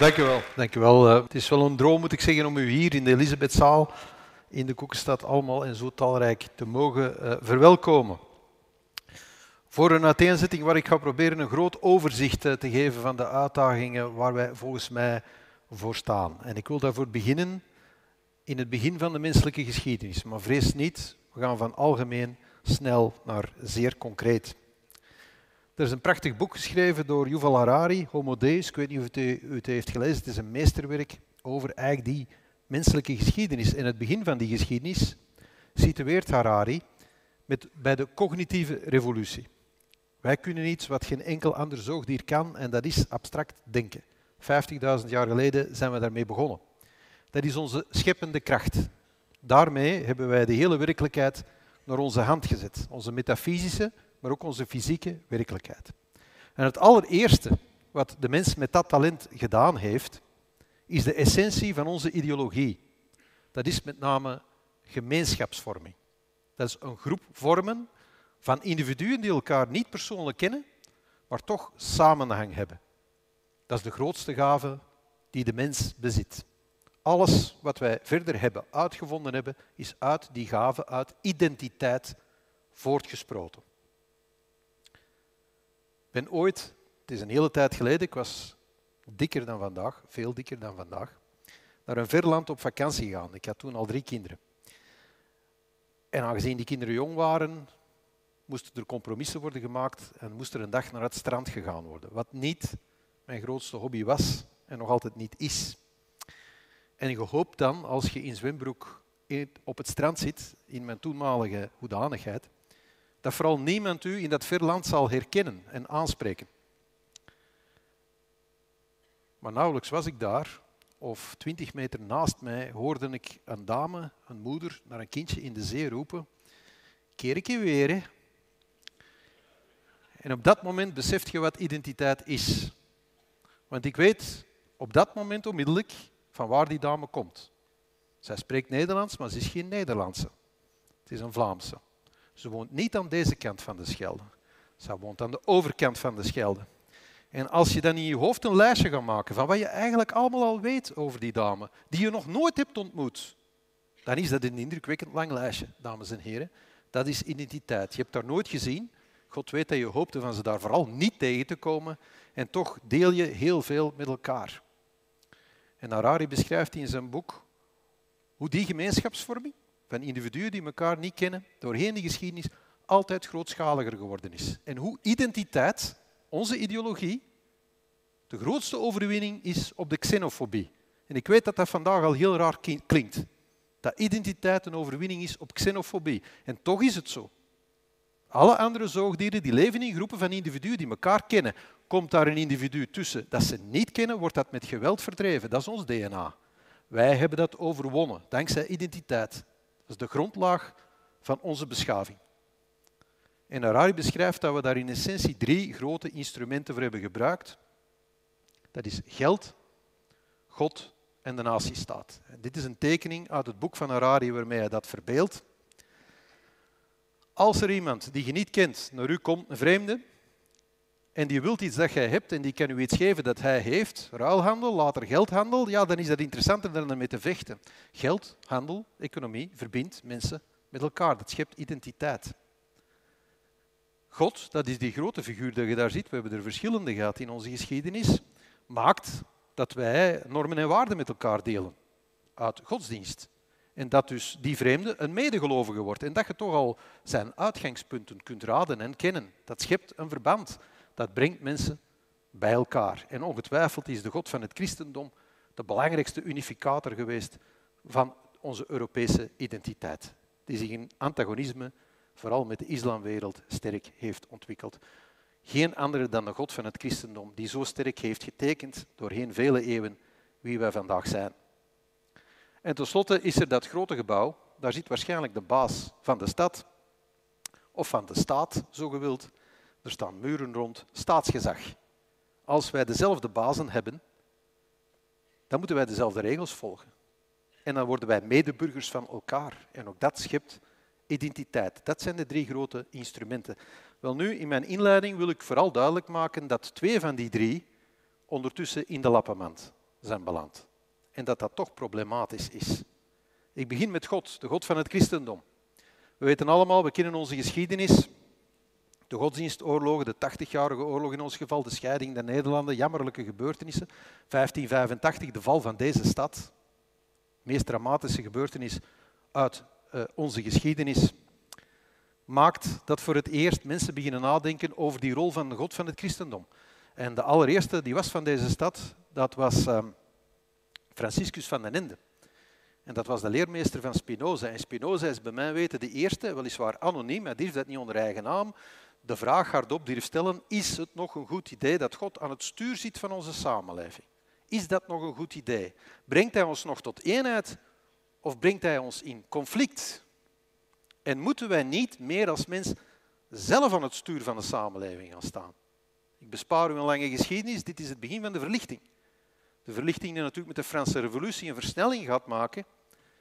Dank u wel. Dank u wel. Eh, het is wel een droom, moet ik zeggen, om u hier in de Elisabethzaal in de Koekenstad allemaal en zo talrijk te mogen uh, verwelkomen. Voor een uiteenzetting waar ik ga proberen een groot overzicht uh, te geven van de uitdagingen waar wij volgens mij voor staan. En ik wil daarvoor beginnen in het begin van de menselijke geschiedenis. Maar vrees niet, we gaan van algemeen snel naar zeer concreet. Er is een prachtig boek geschreven door Yuval Harari, Homo Deus. Ik weet niet of u het heeft gelezen. Het is een meesterwerk over eigenlijk die menselijke geschiedenis. En het begin van die geschiedenis situeert Harari met, bij de cognitieve revolutie. Wij kunnen iets wat geen enkel ander zoogdier kan, en dat is abstract denken. 50.000 jaar geleden zijn we daarmee begonnen. Dat is onze scheppende kracht. Daarmee hebben wij de hele werkelijkheid naar onze hand gezet. Onze metafysische, maar ook onze fysieke werkelijkheid. En het allereerste wat de mens met dat talent gedaan heeft, is de essentie van onze ideologie. Dat is met name gemeenschapsvorming. Dat is een groep vormen van individuen die elkaar niet persoonlijk kennen, maar toch samenhang hebben. Dat is de grootste gave die de mens bezit. Alles wat wij verder hebben uitgevonden hebben, is uit die gave, uit identiteit voortgesproten. Ben ooit, het is een hele tijd geleden, ik was dikker dan vandaag, veel dikker dan vandaag, naar een ver land op vakantie gegaan. Ik had toen al drie kinderen. En aangezien die kinderen jong waren, moesten er compromissen worden gemaakt en moest er een dag naar het strand gegaan worden. Wat niet mijn grootste hobby was en nog altijd niet is. En je hoopt dan, als je in zwembroek op het strand zit, in mijn toenmalige hoedanigheid, dat vooral niemand u in dat ver land zal herkennen en aanspreken. Maar nauwelijks was ik daar, of twintig meter naast mij, hoorde ik een dame, een moeder, naar een kindje in de zee roepen: Keer ik je weer? En op dat moment beseft je wat identiteit is. Want ik weet op dat moment onmiddellijk van waar die dame komt. Zij spreekt Nederlands, maar ze is geen Nederlandse. Het is een Vlaamse. Ze woont niet aan deze kant van de Schelde. Ze woont aan de overkant van de Schelde. En als je dan in je hoofd een lijstje gaat maken van wat je eigenlijk allemaal al weet over die dame, die je nog nooit hebt ontmoet, dan is dat een indrukwekkend lang lijstje, dames en heren. Dat is identiteit. Je hebt daar nooit gezien. God weet dat je hoopte van ze daar vooral niet tegen te komen. En toch deel je heel veel met elkaar. En Harari beschrijft in zijn boek hoe die gemeenschapsvorming van individuen die elkaar niet kennen, doorheen de geschiedenis altijd grootschaliger geworden is. En hoe identiteit, onze ideologie, de grootste overwinning is op de xenofobie. En ik weet dat dat vandaag al heel raar klinkt. Dat identiteit een overwinning is op xenofobie. En toch is het zo. Alle andere zoogdieren die leven in groepen van individuen die elkaar kennen. Komt daar een individu tussen dat ze niet kennen, wordt dat met geweld verdreven. Dat is ons DNA. Wij hebben dat overwonnen, dankzij identiteit. Is de grondlaag van onze beschaving. En Harari beschrijft dat we daar in essentie drie grote instrumenten voor hebben gebruikt. Dat is geld, God en de natiestaat. Dit is een tekening uit het boek van Harari waarmee hij dat verbeeldt. Als er iemand die je niet kent naar u komt, een vreemde, en die wilt iets dat jij hebt en die kan u iets geven dat hij heeft, ruilhandel, later geldhandel, ja, dan is dat interessanter dan ermee te vechten. Geld, handel, economie verbindt mensen met elkaar. Dat schept identiteit. God, dat is die grote figuur dat je daar ziet, we hebben er verschillende gehad in onze geschiedenis, maakt dat wij normen en waarden met elkaar delen. Uit godsdienst. En dat dus die vreemde een medegelovige wordt. En dat je toch al zijn uitgangspunten kunt raden en kennen. Dat schept een verband. Dat brengt mensen bij elkaar. En ongetwijfeld is de God van het christendom de belangrijkste unificator geweest van onze Europese identiteit. Die zich in antagonisme, vooral met de islamwereld, sterk heeft ontwikkeld. Geen andere dan de God van het christendom, die zo sterk heeft getekend doorheen vele eeuwen wie wij vandaag zijn. En tenslotte is er dat grote gebouw, daar zit waarschijnlijk de baas van de stad, of van de staat, zo gewild. Er staan muren rond, staatsgezag. Als wij dezelfde bazen hebben, dan moeten wij dezelfde regels volgen. En dan worden wij medeburgers van elkaar. En ook dat schept identiteit. Dat zijn de drie grote instrumenten. Wel nu, in mijn inleiding wil ik vooral duidelijk maken dat twee van die drie ondertussen in de lappenmand zijn beland. En dat dat toch problematisch is. Ik begin met God, de God van het christendom. We weten allemaal, we kennen onze geschiedenis. De godsdienstoorlogen, de 80-jarige oorlog in ons geval, de scheiding der Nederlanden, jammerlijke gebeurtenissen. 1585, de val van deze stad. De meest dramatische gebeurtenis uit uh, onze geschiedenis. Maakt dat voor het eerst mensen beginnen nadenken over die rol van God van het christendom. En de allereerste die was van deze stad, dat was uh, Franciscus van den Ende. En dat was de leermeester van Spinoza. En Spinoza is bij mij weten de eerste, weliswaar anoniem, hij durft dat niet onder eigen naam, de vraag hardop durft stellen, is het nog een goed idee dat God aan het stuur zit van onze samenleving? Is dat nog een goed idee? Brengt hij ons nog tot eenheid of brengt hij ons in conflict? En moeten wij niet meer als mens zelf aan het stuur van de samenleving gaan staan? Ik bespaar u een lange geschiedenis, dit is het begin van de verlichting. De verlichting die natuurlijk met de Franse revolutie een versnelling gaat maken.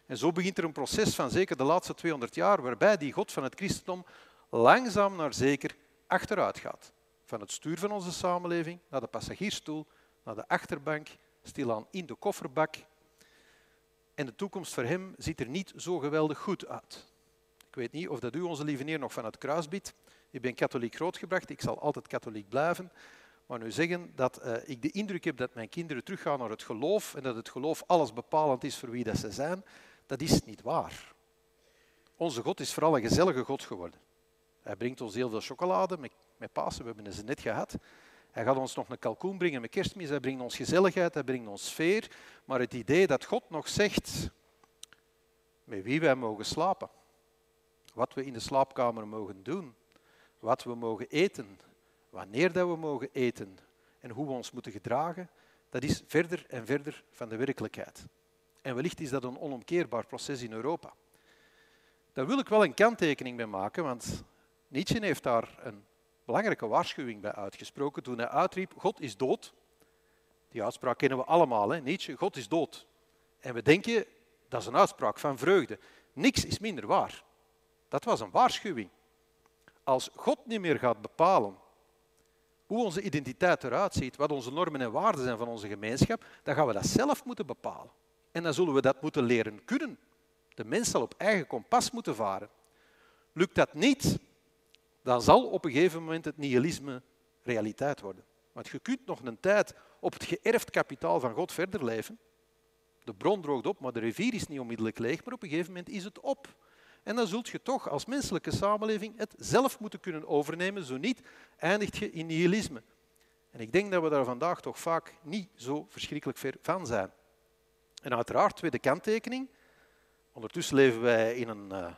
En zo begint er een proces van zeker de laatste 200 jaar, waarbij die God van het christendom langzaam naar zeker achteruit gaat. Van het stuur van onze samenleving naar de passagiersstoel, naar de achterbank, stilaan in de kofferbak. En de toekomst voor hem ziet er niet zo geweldig goed uit. Ik weet niet of dat u, onze lieve neer, nog van het kruis biedt. Ik ben katholiek grootgebracht, ik zal altijd katholiek blijven. Maar nu zeggen dat uh, ik de indruk heb dat mijn kinderen teruggaan naar het geloof en dat het geloof alles bepalend is voor wie dat ze zijn, dat is niet waar. Onze God is vooral een gezellige God geworden. Hij brengt ons heel veel chocolade met, met Pasen, we hebben ze net gehad. Hij gaat ons nog een kalkoen brengen met kerstmis, hij brengt ons gezelligheid, hij brengt ons sfeer. Maar het idee dat God nog zegt met wie wij mogen slapen, wat we in de slaapkamer mogen doen, wat we mogen eten, wanneer dat we mogen eten en hoe we ons moeten gedragen, dat is verder en verder van de werkelijkheid. En wellicht is dat een onomkeerbaar proces in Europa. Daar wil ik wel een kanttekening bij maken, want Nietzsche heeft daar een belangrijke waarschuwing bij uitgesproken toen hij uitriep, God is dood. Die uitspraak kennen we allemaal, hè? Nietzsche, God is dood. En we denken, dat is een uitspraak van vreugde. Niks is minder waar. Dat was een waarschuwing. Als God niet meer gaat bepalen hoe onze identiteit eruit ziet, wat onze normen en waarden zijn van onze gemeenschap, dan gaan we dat zelf moeten bepalen. En dan zullen we dat moeten leren kunnen. De mens zal op eigen kompas moeten varen. Lukt dat niet, dan zal op een gegeven moment het nihilisme realiteit worden. Want je kunt nog een tijd op het geërfd kapitaal van God verder leven. De bron droogt op, maar de rivier is niet onmiddellijk leeg, maar op een gegeven moment is het op. En dan zult je toch als menselijke samenleving het zelf moeten kunnen overnemen, zo niet eindigt je in nihilisme. En ik denk dat we daar vandaag toch vaak niet zo verschrikkelijk ver van zijn. En uiteraard, tweede kanttekening. Ondertussen leven wij in een uh,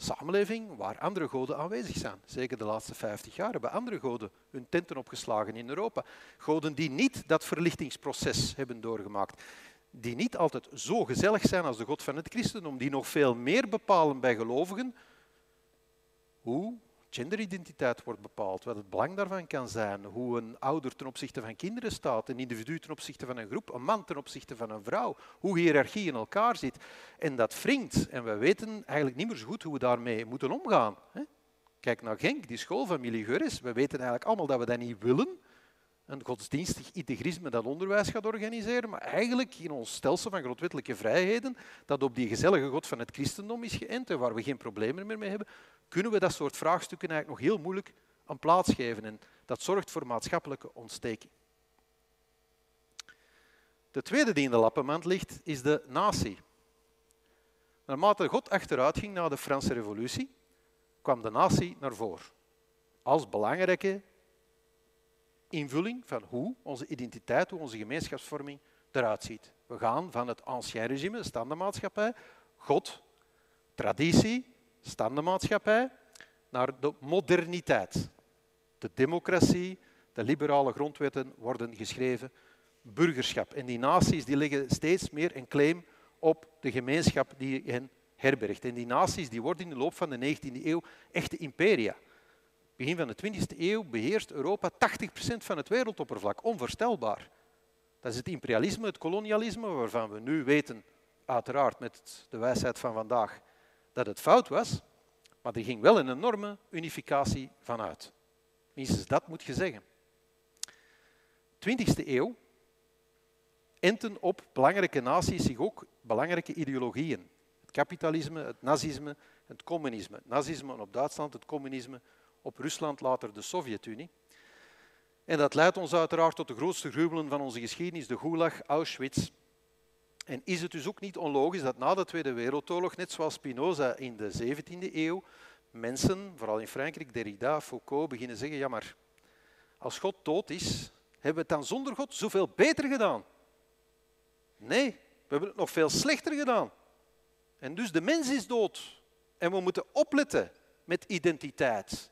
samenleving waar andere goden aanwezig zijn. Zeker de laatste 50 jaar hebben andere goden hun tenten opgeslagen in Europa. Goden die niet dat verlichtingsproces hebben doorgemaakt die niet altijd zo gezellig zijn als de God van het christendom, die nog veel meer bepalen bij gelovigen hoe genderidentiteit wordt bepaald, wat het belang daarvan kan zijn, hoe een ouder ten opzichte van kinderen staat, een individu ten opzichte van een groep, een man ten opzichte van een vrouw, hoe hiërarchie in elkaar zit. En dat wringt. En we weten eigenlijk niet meer zo goed hoe we daarmee moeten omgaan. Kijk naar Genk, die schoolfamilie Geures. We weten eigenlijk allemaal dat we dat niet willen een godsdienstig integrisme dat onderwijs gaat organiseren, maar eigenlijk in ons stelsel van grondwettelijke vrijheden, dat op die gezellige God van het christendom is geënt en waar we geen problemen meer mee hebben, kunnen we dat soort vraagstukken eigenlijk nog heel moeilijk een plaats geven. En dat zorgt voor maatschappelijke ontsteking. De tweede die in de lappenmand ligt, is de natie. Naarmate God achteruit ging na de Franse revolutie, kwam de natie naar voren. Als belangrijke invulling van hoe onze identiteit, hoe onze gemeenschapsvorming eruit ziet. We gaan van het ancien regime, de standenmaatschappij, God, traditie, standenmaatschappij, naar de moderniteit. De democratie, de liberale grondwetten worden geschreven, burgerschap. En die naties die leggen steeds meer een claim op de gemeenschap die hen herbergt. En die naties die worden in de loop van de 19e eeuw echte imperia begin van de 20e eeuw beheerst Europa 80% van het wereldoppervlak. Onvoorstelbaar. Dat is het imperialisme, het kolonialisme, waarvan we nu weten, uiteraard met de wijsheid van vandaag, dat het fout was. Maar er ging wel een enorme unificatie vanuit. Minstens dat moet je zeggen. 20e eeuw enten op belangrijke naties zich ook belangrijke ideologieën. Het kapitalisme, het nazisme, het communisme. Het nazisme op Duitsland, het communisme op Rusland, later de Sovjet-Unie. En dat leidt ons uiteraard tot de grootste gruwelen van onze geschiedenis, de Gulag, Auschwitz. En is het dus ook niet onlogisch dat na de Tweede Wereldoorlog, net zoals Spinoza in de 17e eeuw, mensen, vooral in Frankrijk, Derrida, Foucault, beginnen zeggen, ja maar als God dood is, hebben we het dan zonder God zoveel beter gedaan? Nee, we hebben het nog veel slechter gedaan. En dus de mens is dood. En we moeten opletten met identiteit,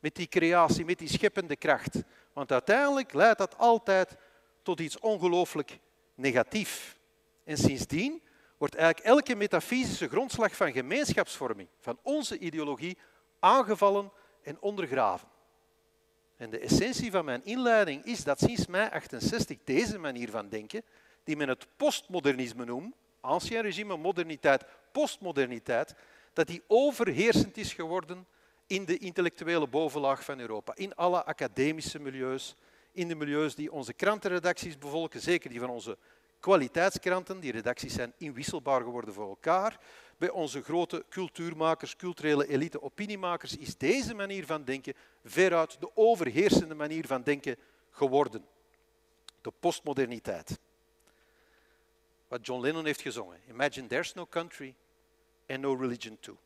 met die creatie, met die scheppende kracht. Want uiteindelijk leidt dat altijd tot iets ongelooflijk negatief. En sindsdien wordt eigenlijk elke metafysische grondslag van gemeenschapsvorming, van onze ideologie, aangevallen en ondergraven. En de essentie van mijn inleiding is dat sinds mei 68 deze manier van denken, die men het postmodernisme noemt, ancien regime, moderniteit, postmoderniteit, dat die overheersend is geworden in de intellectuele bovenlaag van Europa, in alle academische milieus, in de milieus die onze krantenredacties bevolken, zeker die van onze kwaliteitskranten. Die redacties zijn inwisselbaar geworden voor elkaar. Bij onze grote cultuurmakers, culturele elite, opiniemakers is deze manier van denken veruit de overheersende manier van denken geworden. De postmoderniteit. Wat John Lennon heeft gezongen. Imagine there's no country and no religion too.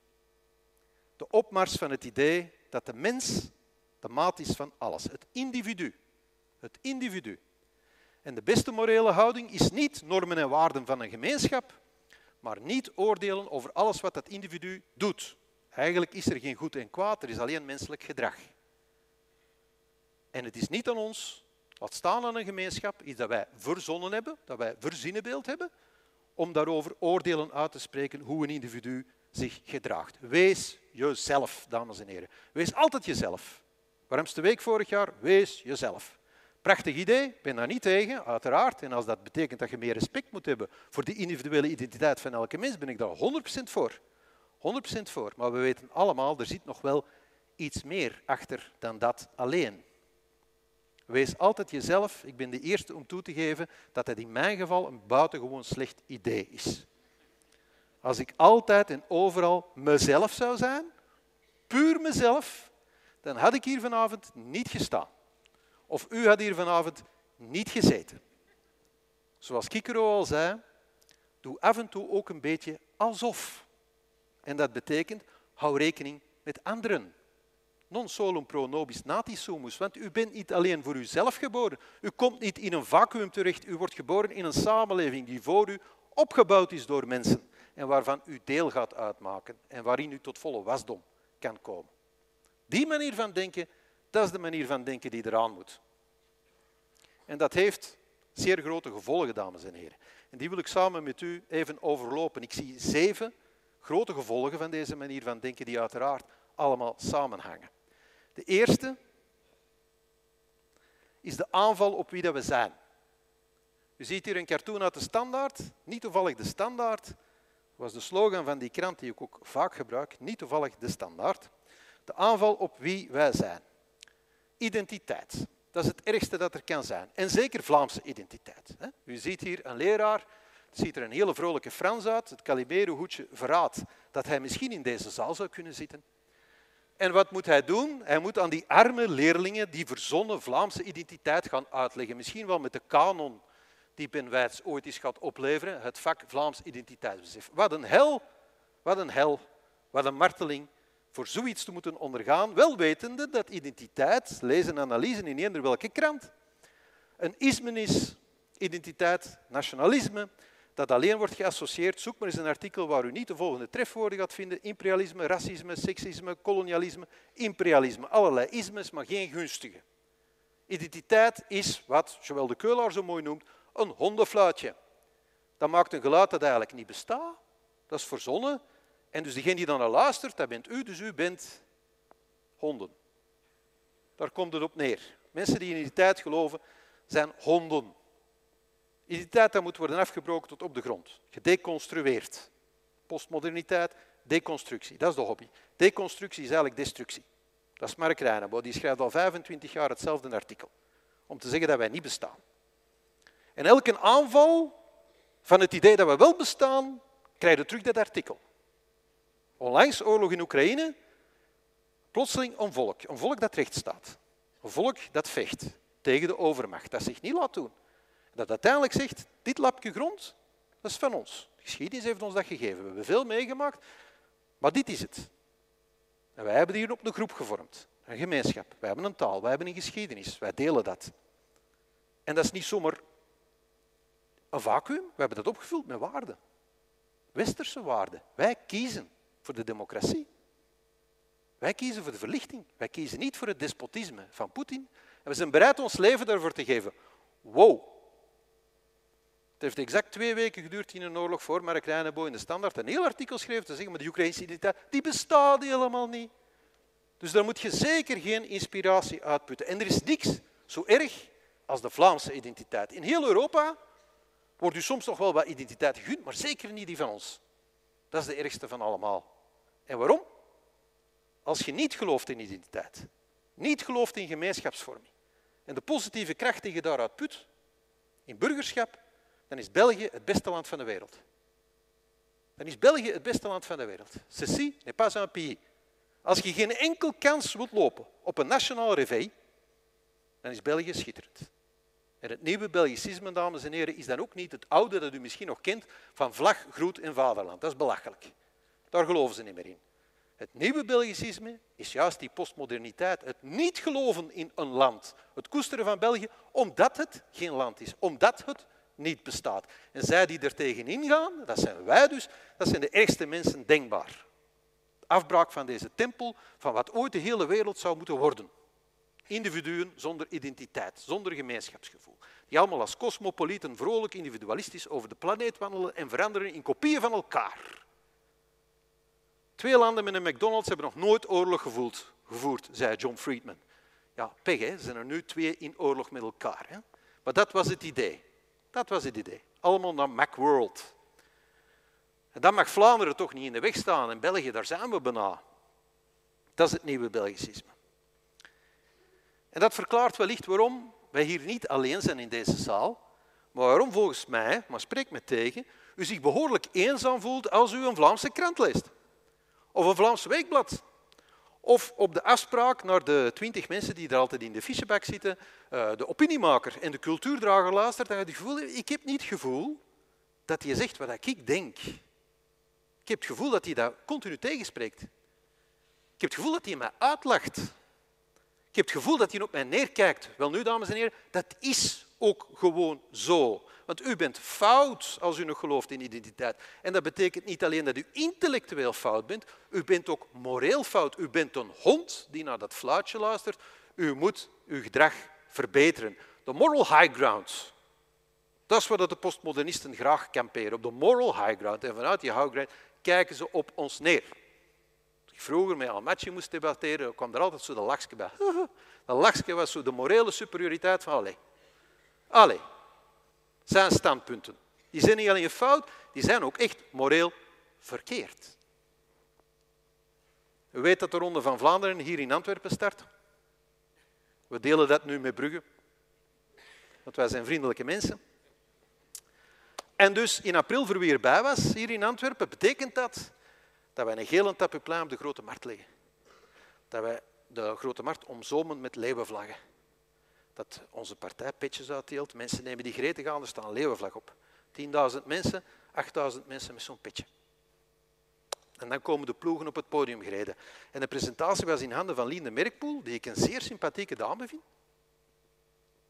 De opmars van het idee dat de mens de maat is van alles. Het individu. Het individu. En de beste morele houding is niet normen en waarden van een gemeenschap, maar niet oordelen over alles wat dat individu doet. Eigenlijk is er geen goed en kwaad, er is alleen menselijk gedrag. En het is niet aan ons, laat staan aan een gemeenschap, iets dat wij verzonnen hebben, dat wij verzinnenbeeld hebben, om daarover oordelen uit te spreken hoe een individu zich gedraagt. Wees jezelf, dames en heren. Wees altijd jezelf. Warmste week vorig jaar, wees jezelf. Prachtig idee, ik ben daar niet tegen, uiteraard. En als dat betekent dat je meer respect moet hebben voor de individuele identiteit van elke mens, ben ik daar 100% voor. 100% voor. Maar we weten allemaal, er zit nog wel iets meer achter dan dat alleen. Wees altijd jezelf. Ik ben de eerste om toe te geven dat het in mijn geval een buitengewoon slecht idee is. Als ik altijd en overal mezelf zou zijn, puur mezelf, dan had ik hier vanavond niet gestaan. Of u had hier vanavond niet gezeten. Zoals Kikero al zei, doe af en toe ook een beetje alsof. En dat betekent, hou rekening met anderen. Non solum pro nobis natis sumus. Want u bent niet alleen voor uzelf geboren. U komt niet in een vacuüm terecht. U wordt geboren in een samenleving die voor u opgebouwd is door mensen. En waarvan u deel gaat uitmaken. En waarin u tot volle wasdom kan komen. Die manier van denken dat is de manier van denken die eraan moet. En dat heeft zeer grote gevolgen, dames en heren. En die wil ik samen met u even overlopen. Ik zie zeven grote gevolgen van deze manier van denken die uiteraard allemaal samenhangen. De eerste is de aanval op wie dat we zijn. U ziet hier een cartoon uit de Standaard, niet toevallig de Standaard, was de slogan van die krant die ik ook vaak gebruik, niet toevallig de Standaard. De aanval op wie wij zijn identiteit. Dat is het ergste dat er kan zijn. En zeker Vlaamse identiteit. U ziet hier een leraar, het ziet er een hele vrolijke Frans uit. Het Calibero-hoedje verraadt dat hij misschien in deze zaal zou kunnen zitten. En wat moet hij doen? Hij moet aan die arme leerlingen die verzonnen Vlaamse identiteit gaan uitleggen. Misschien wel met de kanon die Ben Wijts ooit is gaat opleveren, het vak Vlaams identiteitsbesef. Wat een hel, wat een hel, wat een marteling, voor zoiets te moeten ondergaan, wel wetende dat identiteit, lezen en analyse in eender welke krant, een isme is, identiteit, nationalisme, dat alleen wordt geassocieerd. Zoek maar eens een artikel waar u niet de volgende trefwoorden gaat vinden. Imperialisme, racisme, seksisme, kolonialisme, imperialisme. Allerlei ismes, maar geen gunstige. Identiteit is wat Joël de Keulaar zo mooi noemt, een hondenfluitje. Dat maakt een geluid dat eigenlijk niet bestaat. Dat is verzonnen. En dus degene die dan naar luistert, dat bent u, dus u bent honden. Daar komt het op neer. Mensen die in identiteit geloven, zijn honden. Identiteit dat moet worden afgebroken tot op de grond. Gedeconstrueerd. Postmoderniteit, deconstructie. Dat is de hobby. Deconstructie is eigenlijk destructie. Dat is Mark Reinebo. Die schrijft al 25 jaar hetzelfde artikel. Om te zeggen dat wij niet bestaan. En elke aanval van het idee dat we wel bestaan, krijg je terug dat artikel. Onlangs oorlog in Oekraïne, plotseling een volk. Een volk dat recht staat. Een volk dat vecht tegen de overmacht, dat zich niet laat doen. Dat uiteindelijk zegt, dit lapje grond, dat is van ons. De geschiedenis heeft ons dat gegeven. We hebben veel meegemaakt, maar dit is het. En wij hebben hier op een groep gevormd, een gemeenschap. Wij hebben een taal, wij hebben een geschiedenis, wij delen dat. En dat is niet zomaar een vacuüm, we hebben dat opgevuld met waarden. Westerse waarden. Wij kiezen voor de democratie. Wij kiezen voor de verlichting. Wij kiezen niet voor het despotisme van Poetin. En we zijn bereid ons leven daarvoor te geven. Wow. Het heeft exact twee weken geduurd in een oorlog voor Mark Reinebo in de Standaard een heel artikel schreef te zeggen, maar de Oekraïnse identiteit, die bestaat helemaal niet. Dus daar moet je zeker geen inspiratie uitputten. En er is niks zo erg als de Vlaamse identiteit. In heel Europa wordt u soms nog wel wat identiteit gegund, maar zeker niet die van ons. Dat is de ergste van allemaal. En waarom? Als je niet gelooft in identiteit, niet gelooft in gemeenschapsvorming en de positieve kracht die je daaruit put, in burgerschap, dan is België het beste land van de wereld. Dan is België het beste land van de wereld. Ceci n'est pas un pays. Als je geen enkel kans wilt lopen op een nationaal réveil, dan is België schitterend. En het nieuwe Belgicisme, dames en heren, is dan ook niet het oude dat u misschien nog kent van vlag, groet en vaderland. Dat is belachelijk. Daar geloven ze niet meer in. Het nieuwe Belgicisme is juist die postmoderniteit. Het niet geloven in een land. Het koesteren van België omdat het geen land is. Omdat het niet bestaat. En zij die er tegenin gaan, dat zijn wij dus, dat zijn de ergste mensen denkbaar. Afbraak van deze tempel, van wat ooit de hele wereld zou moeten worden. Individuen zonder identiteit, zonder gemeenschapsgevoel. Die allemaal als cosmopolieten vrolijk individualistisch over de planeet wandelen en veranderen in kopieën van elkaar. Twee landen met een McDonald's hebben nog nooit oorlog gevoeld, gevoerd, zei John Friedman. Ja, pech, hè? zijn er nu twee in oorlog met elkaar. Hè? Maar dat was het idee. Dat was het idee. Allemaal naar Macworld. En dan mag Vlaanderen toch niet in de weg staan. En België, daar zijn we bijna. Dat is het nieuwe Belgicisme. En dat verklaart wellicht waarom wij hier niet alleen zijn in deze zaal, maar waarom volgens mij, maar spreek me tegen, u zich behoorlijk eenzaam voelt als u een Vlaamse krant leest. Of een Vlaams weekblad. Of op de afspraak naar de twintig mensen die er altijd in de fichebak zitten, eh, de opiniemaker en de cultuurdrager luistert, dan heb je het gevoel, ik heb niet het gevoel dat hij zegt wat ik denk. Ik heb het gevoel dat hij dat continu tegenspreekt. Ik heb het gevoel dat hij mij uitlacht. Ik heb het gevoel dat hij op mij neerkijkt. Wel nu, dames en heren, dat is ook gewoon zo. Want u bent fout als u nog gelooft in identiteit. En dat betekent niet alleen dat u intellectueel fout bent, u bent ook moreel fout. U bent een hond die naar dat fluitje luistert. U moet uw gedrag verbeteren. De moral high ground. Dat is wat de postmodernisten graag kamperen, op de moral high ground. En vanuit die high ground kijken ze op ons neer. Ik vroeger met Almaty moest debatteren, kwam er altijd zo de lachje bij. Dat lachje was zo de morele superioriteit van. Allee, zijn standpunten. Die zijn niet alleen fout, die zijn ook echt moreel verkeerd. U weet dat de Ronde van Vlaanderen hier in Antwerpen start. We delen dat nu met Brugge, want wij zijn vriendelijke mensen. En dus in april, voor wie erbij was, hier in Antwerpen, betekent dat dat wij een gele tapuplein op de Grote Markt leggen. Dat wij de Grote Markt omzomen met leeuwenvlaggen dat onze partij petjes uitdeelt. Mensen nemen die gretig aan, er staan een leeuwenvlag op. 10.000 mensen, 8.000 mensen met zo'n petje. En dan komen de ploegen op het podium gereden. En de presentatie was in handen van Lien de Merkpoel, die ik een zeer sympathieke dame vind.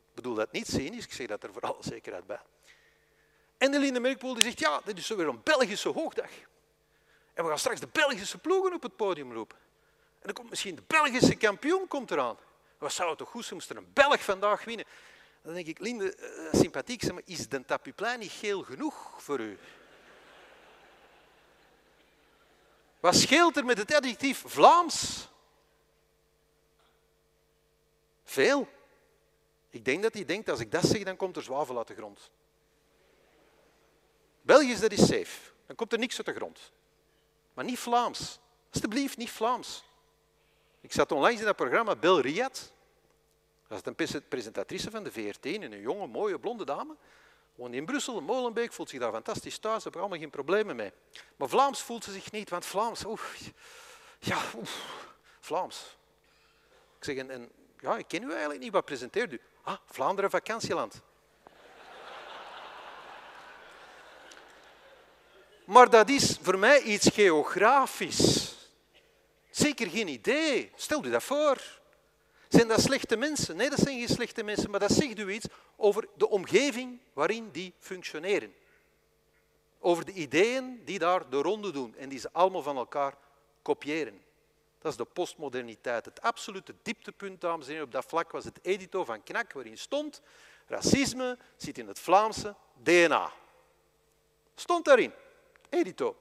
Ik bedoel dat niet cynisch, ik zeg dat er voor alle zekerheid bij. En de Lien de Merkpoel die zegt, ja, dit is zo weer een Belgische hoogdag. En we gaan straks de Belgische ploegen op het podium roepen. En dan komt misschien de Belgische kampioen komt eraan. Wat zou het toch goed zijn, moest er een Belg vandaag winnen. Dan denk ik, Linde, uh, sympathiek, maar, is de tapuplein niet geel genoeg voor u? Wat scheelt er met het adjectief Vlaams? Veel. Ik denk dat hij denkt, als ik dat zeg, dan komt er zwavel uit de grond. Belgisch, dat is safe. Dan komt er niks uit de grond. Maar niet Vlaams. Alsjeblieft, niet Vlaams. Ik zat onlangs in dat programma Bel Riyad. Dat is een presentatrice van de VRT, een jonge, mooie, blonde dame. Woont in Brussel, in Molenbeek, voelt zich daar fantastisch thuis, heb er allemaal geen problemen mee. Maar Vlaams voelt ze zich niet, want Vlaams, oef, ja, oef, Vlaams. Ik zeg, en, en, ja, ik ken u eigenlijk niet, wat presenteert u? Ah, Vlaanderen vakantieland. Maar dat is voor mij iets geografisch. Zeker geen idee. Stel u dat voor. Zijn dat slechte mensen? Nee, dat zijn geen slechte mensen, maar dat zegt u iets over de omgeving waarin die functioneren. Over de ideeën die daar de ronde doen en die ze allemaal van elkaar kopiëren. Dat is de postmoderniteit. Het absolute dieptepunt, dames en heren, op dat vlak was het edito van Knak, waarin stond racisme zit in het Vlaamse DNA. Stond daarin. Edito.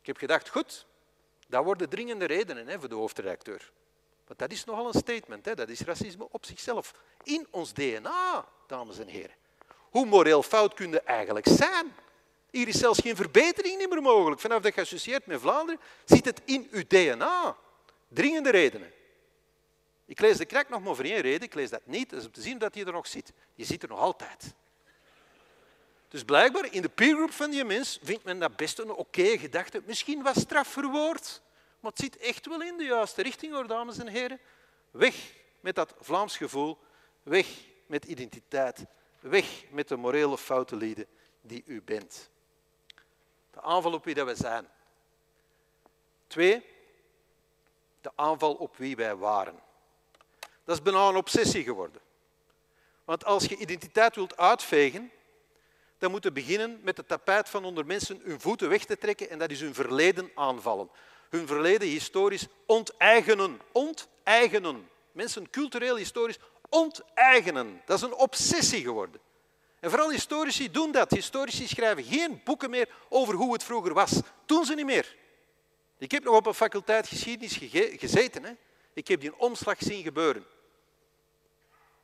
Ik heb gedacht, goed, dat worden dringende redenen hè, voor de hoofdredacteur. Want dat is nogal een statement, hè? dat is racisme op zichzelf. In ons DNA, dames en heren. Hoe moreel fout kun je eigenlijk zijn? Hier is zelfs geen verbetering meer mogelijk. Vanaf dat je associeert met Vlaanderen, zit het in uw DNA. Dringende redenen. Ik lees de krak nog maar voor één reden. Ik lees dat niet, dat is om te zien dat hij er nog zit. Je zit er nog altijd. Dus blijkbaar in de peergroep van die mens vindt men dat best een oké gedachte. Misschien wat straf verwoord, maar het zit echt wel in de juiste richting, hoor, dames en heren. Weg met dat Vlaams gevoel, weg met identiteit, weg met de morele foute die u bent. De aanval op wie dat we zijn. Twee, de aanval op wie wij waren. Dat is bijna een obsessie geworden. Want als je identiteit wilt uitvegen, dan moet je beginnen met het tapijt van onder mensen hun voeten weg te trekken en dat is hun verleden aanvallen. Hun verleden historisch onteigenen. Onteigenen. Mensen cultureel historisch onteigenen. Dat is een obsessie geworden. En vooral historici doen dat. Historici schrijven geen boeken meer over hoe het vroeger was. Doen ze niet meer. Ik heb nog op een faculteit geschiedenis gezeten. Hè. Ik heb die omslag zien gebeuren.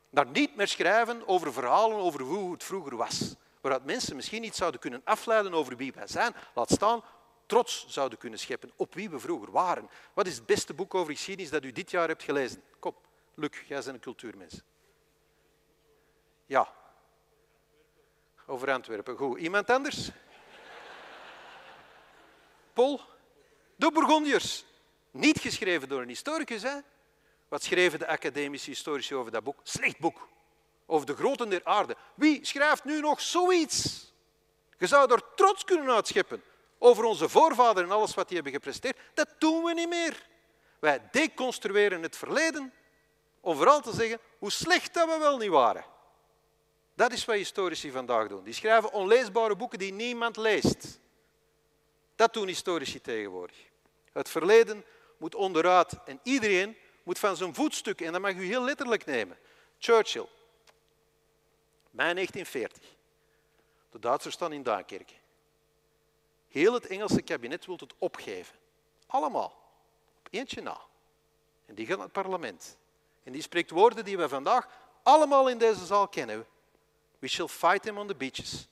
Daar niet meer schrijven over verhalen over hoe het vroeger was waaruit mensen misschien iets zouden kunnen afleiden over wie wij zijn, laat staan trots zouden kunnen scheppen op wie we vroeger waren. Wat is het beste boek over geschiedenis dat u dit jaar hebt gelezen? Kom, Luc, jij bent een cultuurmens. Ja. Over Antwerpen. Goed. Iemand anders? Paul? De Bourgondiërs. Niet geschreven door een historicus, hè? Wat schreven de academische historici over dat boek? Slecht boek over de groten der aarde. Wie schrijft nu nog zoiets? Je zou er trots kunnen uitscheppen over onze voorvaderen en alles wat die hebben gepresteerd. Dat doen we niet meer. Wij deconstrueren het verleden om vooral te zeggen hoe slecht dat we wel niet waren. Dat is wat historici vandaag doen. Die schrijven onleesbare boeken die niemand leest. Dat doen historici tegenwoordig. Het verleden moet onderuit en iedereen moet van zijn voetstuk, en dat mag u heel letterlijk nemen. Churchill, Mei 1940. De Duitsers staan in Duinkerke. Heel het Engelse kabinet wil het opgeven. Allemaal. Op eentje na. En die gaat naar het parlement. En die spreekt woorden die we vandaag allemaal in deze zaal kennen. We shall fight them on the beaches.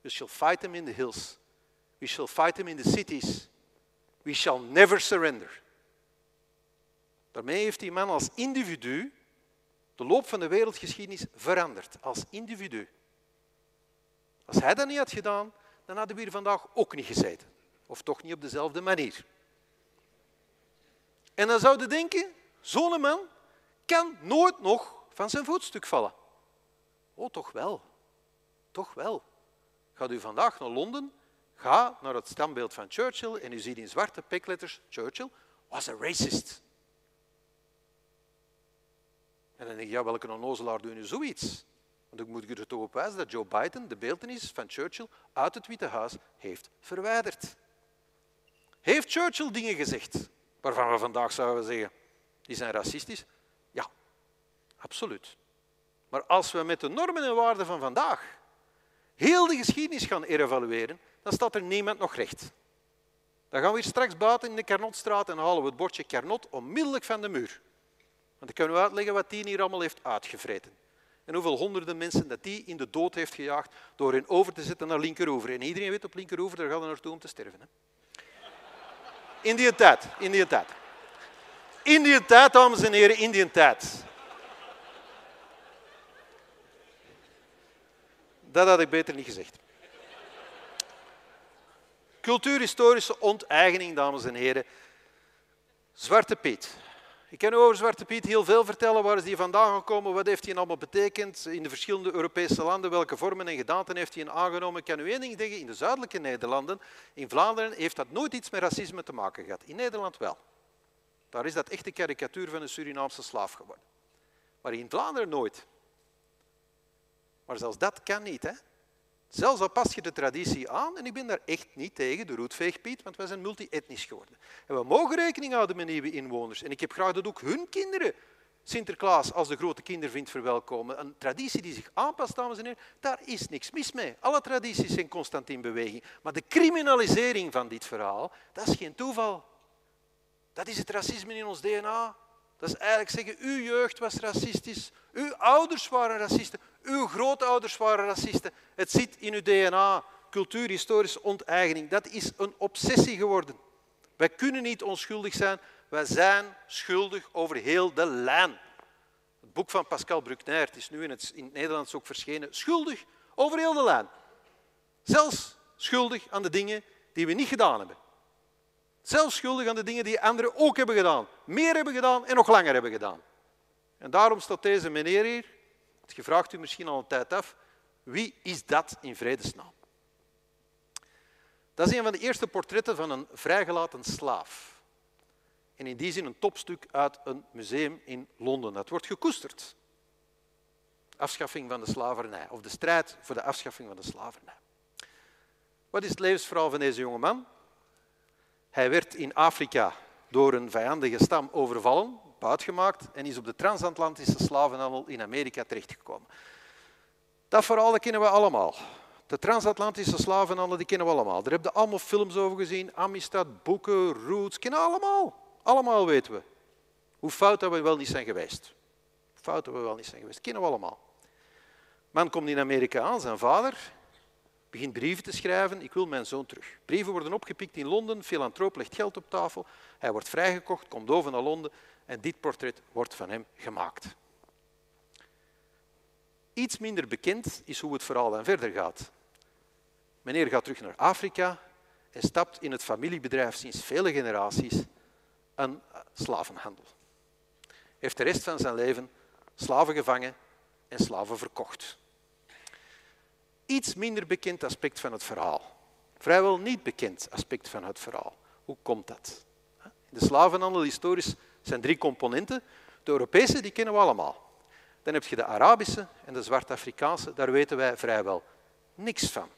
We shall fight them in the hills. We shall fight them in the cities. We shall never surrender. Daarmee heeft die man als individu de loop van de wereldgeschiedenis veranderd als individu. Als hij dat niet had gedaan, dan hadden we hier vandaag ook niet gezeten. Of toch niet op dezelfde manier. En dan zouden denken, zo'n man kan nooit nog van zijn voetstuk vallen. Oh, toch wel. Toch wel. Gaat u vandaag naar Londen, ga naar het standbeeld van Churchill en u ziet in zwarte pekletters, Churchill was a racist. En dan denk je, ja, welke onnozelaar doet nu zoiets? Want ik moet er toch op wijzen dat Joe Biden de beeldenis van Churchill uit het Witte Huis heeft verwijderd. Heeft Churchill dingen gezegd waarvan we vandaag zouden zeggen, die zijn racistisch? Ja, absoluut. Maar als we met de normen en waarden van vandaag heel de geschiedenis gaan evalueren, dan staat er niemand nog recht. Dan gaan we hier straks buiten in de Carnotstraat en halen we het bordje Carnot onmiddellijk van de muur. Want ik kan u uitleggen wat die hier allemaal heeft uitgevreten. En hoeveel honderden mensen dat die in de dood heeft gejaagd door hen over te zetten naar linkeroever. En iedereen weet op linkeroever, daar gaan we naartoe om te sterven. Hè? In die tijd, in die tijd. In die tijd, dames en heren, in die tijd. Dat had ik beter niet gezegd. Cultuurhistorische onteigening, dames en heren. Zwarte Piet. Ik kan u over Zwarte Piet heel veel vertellen. Waar is die vandaan gekomen? Wat heeft hij allemaal betekend in de verschillende Europese landen? Welke vormen en gedaanten heeft hij aangenomen? Ik kan u één ding zeggen. In de zuidelijke Nederlanden, in Vlaanderen, heeft dat nooit iets met racisme te maken gehad. In Nederland wel. Daar is dat echt de karikatuur van een Surinaamse slaaf geworden. Maar in Vlaanderen nooit. Maar zelfs dat kan niet. Hè? Zelfs al pas je de traditie aan, en ik ben daar echt niet tegen, de roetveegpiet, want wij zijn multi-etnisch geworden. En we mogen rekening houden met nieuwe inwoners. En ik heb graag dat ook hun kinderen Sinterklaas als de grote kindervriend verwelkomen. Een traditie die zich aanpast, dames en heren, daar is niks mis mee. Alle tradities zijn constant in beweging. Maar de criminalisering van dit verhaal, dat is geen toeval. Dat is het racisme in ons DNA. Dat is eigenlijk zeggen, uw jeugd was racistisch, uw ouders waren racisten, uw grootouders waren racisten. Het zit in uw DNA. Cultuurhistorische onteigening. Dat is een obsessie geworden. Wij kunnen niet onschuldig zijn. Wij zijn schuldig over heel de lijn. Het boek van Pascal Bruckner, het is nu in het, in het Nederlands ook verschenen, schuldig over heel de lijn. Zelfs schuldig aan de dingen die we niet gedaan hebben. Zelfs schuldig aan de dingen die anderen ook hebben gedaan. Meer hebben gedaan en nog langer hebben gedaan. En daarom staat deze meneer hier je vraagt u misschien al een tijd af, wie is dat in vredesnaam? Dat is een van de eerste portretten van een vrijgelaten slaaf. En in die zin een topstuk uit een museum in Londen. Dat wordt gekoesterd. Afschaffing van de slavernij, of de strijd voor de afschaffing van de slavernij. Wat is het levensverhaal van deze jonge man? Hij werd in Afrika door een vijandige stam overvallen, buitgemaakt en is op de transatlantische slavenhandel in Amerika terechtgekomen. Dat verhaal kennen we allemaal. De transatlantische slavenhandel die kennen we allemaal. Daar hebben we allemaal films over gezien, Amistad, boeken, Roots, kennen we allemaal. Allemaal weten we. Hoe fout dat we wel niet zijn geweest. Fout dat we wel niet zijn geweest, kennen we allemaal. Man komt in Amerika aan, zijn vader begint brieven te schrijven, ik wil mijn zoon terug. Brieven worden opgepikt in Londen, filantroop legt geld op tafel, hij wordt vrijgekocht, komt over naar Londen en dit portret wordt van hem gemaakt. Iets minder bekend is hoe het verhaal dan verder gaat. Meneer gaat terug naar Afrika en stapt in het familiebedrijf sinds vele generaties een slavenhandel. Heeft de rest van zijn leven slaven gevangen en slaven verkocht. Iets minder bekend aspect van het verhaal. Vrijwel niet bekend aspect van het verhaal. Hoe komt dat? De slavenhandel historisch zijn drie componenten. De Europese, die kennen we allemaal. Dan heb je de Arabische en de Zwart-Afrikaanse, daar weten wij vrijwel niks van.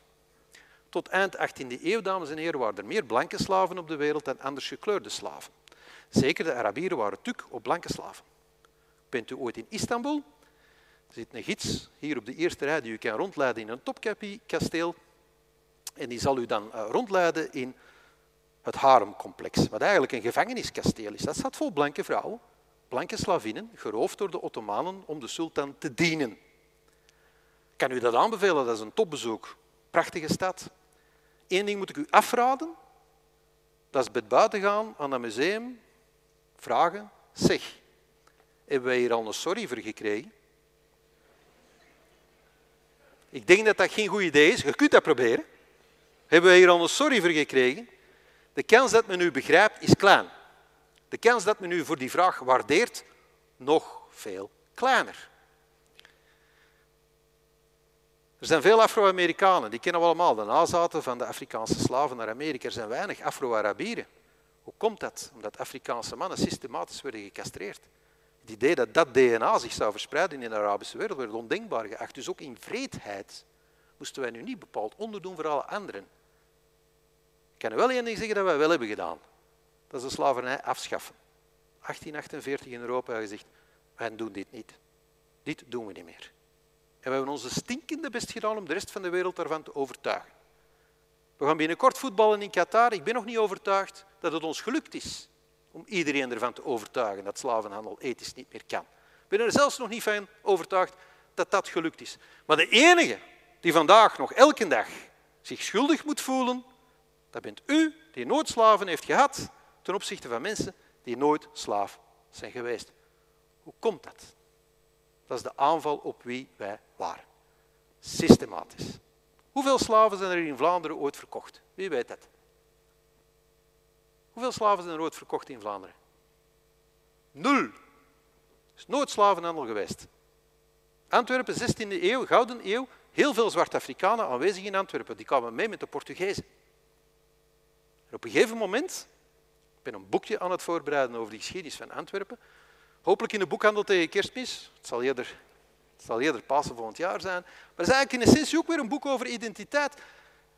Tot eind 18e eeuw, dames en heren, waren er meer blanke slaven op de wereld dan anders gekleurde slaven. Zeker de Arabieren waren tuk op blanke slaven. Bent u ooit in Istanbul? Er zit een gids hier op de eerste rij die u kan rondleiden in een topkapie-kasteel. En die zal u dan eh, rondleiden in het haremcomplex, wat eigenlijk een gevangeniskasteel is. Dat staat vol blanke vrouwen, blanke slavinnen, geroofd door de Ottomanen om de sultan te dienen. Ik kan u dat aanbevelen, dat is een topbezoek. Prachtige stad. Eén ding moet ik u afraden, dat is bij buiten gaan aan dat museum, vragen, zeg, hebben wij hier al een sorry voor gekregen? Ik denk dat dat geen goed idee is. Je kunt dat proberen. Hebben wij hier al een sorry voor gekregen? De kans dat men u begrijpt is klein. De kans dat men u voor die vraag waardeert, nog veel kleiner. Er zijn veel Afro-Amerikanen, die kennen we allemaal, de nazaten van de Afrikaanse slaven naar Amerika. Er zijn weinig Afro-Arabieren. Hoe komt dat? Omdat Afrikaanse mannen systematisch werden gecastreerd. Het idee dat dat DNA zich zou verspreiden in de Arabische wereld werd ondenkbaar geacht. Dus ook in vreedheid moesten wij nu niet bepaald onderdoen voor alle anderen kan wel één zeggen dat wij wel hebben gedaan. Dat is de slavernij afschaffen. 1848 in Europa gezegd, wij doen dit niet. Dit doen we niet meer. En we hebben onze stinkende best gedaan om de rest van de wereld daarvan te overtuigen. We gaan binnenkort voetballen in Qatar. Ik ben nog niet overtuigd dat het ons gelukt is om iedereen ervan te overtuigen dat slavenhandel ethisch niet meer kan. Ik ben er zelfs nog niet van overtuigd dat dat gelukt is. Maar de enige die vandaag nog elke dag zich schuldig moet voelen dat bent u die nooit slaven heeft gehad ten opzichte van mensen die nooit slaaf zijn geweest. Hoe komt dat? Dat is de aanval op wie wij waren. Systematisch. Hoeveel slaven zijn er in Vlaanderen ooit verkocht? Wie weet dat? Hoeveel slaven zijn er ooit verkocht in Vlaanderen? Nul. Er is nooit slavenhandel geweest. Antwerpen, 16e eeuw, Gouden Eeuw, heel veel zwarte Afrikanen aanwezig in Antwerpen. Die kwamen mee met de Portugezen. Op een gegeven moment, ik ben een boekje aan het voorbereiden over de geschiedenis van Antwerpen, hopelijk in de boekhandel tegen kerstmis, het zal eerder, het zal eerder Pasen volgend jaar zijn, maar het is eigenlijk in essentie ook weer een boek over identiteit.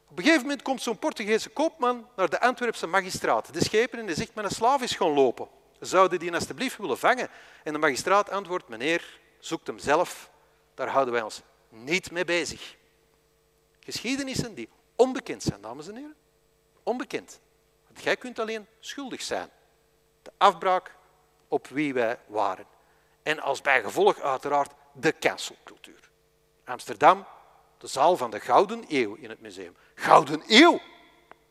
Op een gegeven moment komt zo'n Portugese koopman naar de Antwerpse magistraat, de schepen, en die zegt, mijn slaaf is gaan lopen. Zouden die alsjeblieft willen vangen? En de magistraat antwoordt, meneer, zoekt hem zelf, daar houden wij ons niet mee bezig. Geschiedenissen die onbekend zijn, dames en heren. Onbekend. Jij kunt alleen schuldig zijn. De afbraak op wie wij waren. En als bijgevolg uiteraard de cancelcultuur. Amsterdam, de zaal van de Gouden Eeuw in het museum. Gouden Eeuw!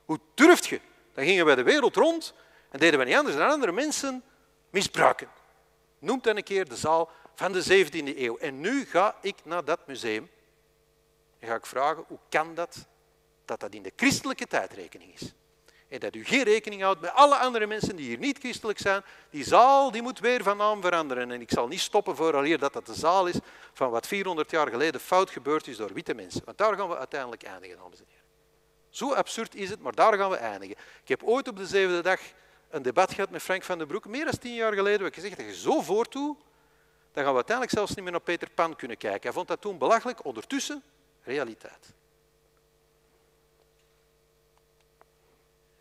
Hoe durft je? Dan gingen wij de wereld rond en deden we niet anders dan andere mensen misbruiken. Noemt dan een keer de zaal van de 17e eeuw. En nu ga ik naar dat museum en ga ik vragen, hoe kan dat dat dat in de christelijke tijdrekening is? En dat u geen rekening houdt met alle andere mensen die hier niet christelijk zijn. Die zaal die moet weer van naam veranderen. En ik zal niet stoppen vooraleer dat dat de zaal is van wat 400 jaar geleden fout gebeurd is door witte mensen. Want daar gaan we uiteindelijk eindigen, dames en heren. Zo absurd is het, maar daar gaan we eindigen. Ik heb ooit op de zevende dag een debat gehad met Frank van den Broek, meer dan tien jaar geleden. Ik gezegd dat je zo voortdoet, dan gaan we uiteindelijk zelfs niet meer naar Peter Pan kunnen kijken. Hij vond dat toen belachelijk, ondertussen realiteit.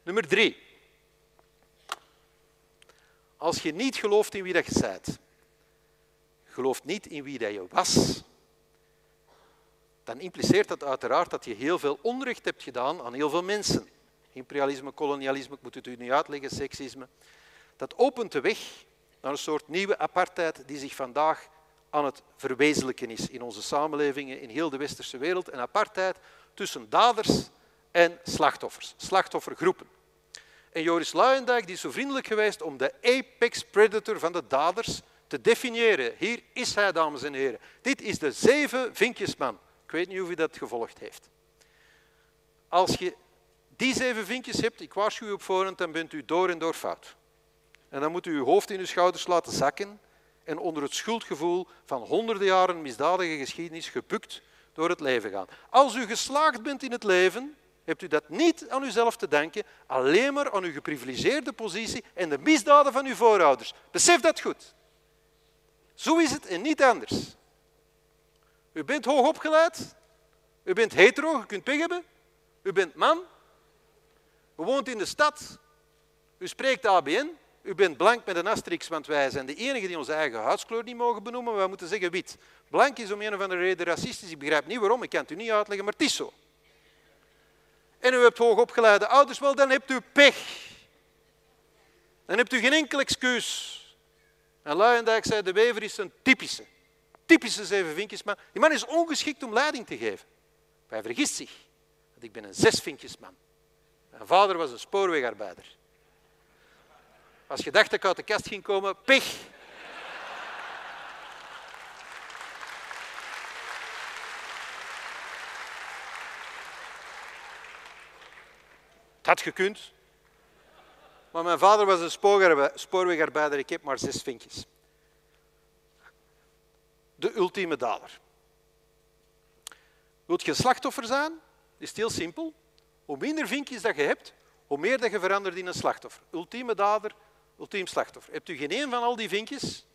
Nummer drie. Als je niet gelooft in wie dat je bent, gelooft niet in wie dat je was, dan impliceert dat uiteraard dat je heel veel onrecht hebt gedaan aan heel veel mensen. Imperialisme, kolonialisme, ik moet het u niet uitleggen, seksisme. Dat opent de weg naar een soort nieuwe apartheid die zich vandaag aan het verwezenlijken is in onze samenlevingen, in heel de westerse wereld. Een apartheid tussen daders en slachtoffers, slachtoffergroepen. En Joris Luijendijk is zo vriendelijk geweest om de apex predator van de daders te definiëren. Hier is hij, dames en heren. Dit is de zeven vinkjesman. Ik weet niet of u dat gevolgd heeft. Als je die zeven vinkjes hebt, ik waarschuw u op voorhand, dan bent u door en door fout. En dan moet u uw hoofd in uw schouders laten zakken en onder het schuldgevoel van honderden jaren misdadige geschiedenis gebukt door het leven gaan. Als u geslaagd bent in het leven, hebt u dat niet aan uzelf te danken, alleen maar aan uw geprivilegeerde positie en de misdaden van uw voorouders. Besef dat goed. Zo is het en niet anders. U bent hoogopgeleid, u bent hetero, je kunt pech hebben, u bent man, u woont in de stad, u spreekt ABN, u bent blank met een asterix, want wij zijn de enigen die onze eigen huidskleur niet mogen benoemen, wij moeten zeggen wit. Blank is om een of andere reden racistisch, ik begrijp niet waarom, ik kan het u niet uitleggen, maar het is zo. En u hebt hoogopgeleide ouders, wel, dan hebt u pech. Dan hebt u geen enkel excuus. En Luijendijk zei, de wever is een typische, typische zeven vinkjesman. Die man is ongeschikt om leiding te geven. Hij vergist zich, want ik ben een zesvinkjesman. Mijn vader was een spoorwegarbeider. Als je dacht dat ik uit de kast ging komen, pech. Het had gekund. Maar mijn vader was een spoorwegarbeider, ik heb maar zes vinkjes. De ultieme dader. Wilt je slachtoffer zijn? Is heel simpel. Hoe minder vinkjes dat je hebt, hoe meer dat je verandert in een slachtoffer. Ultieme dader, ultiem slachtoffer. Hebt u geen één van al die vinkjes,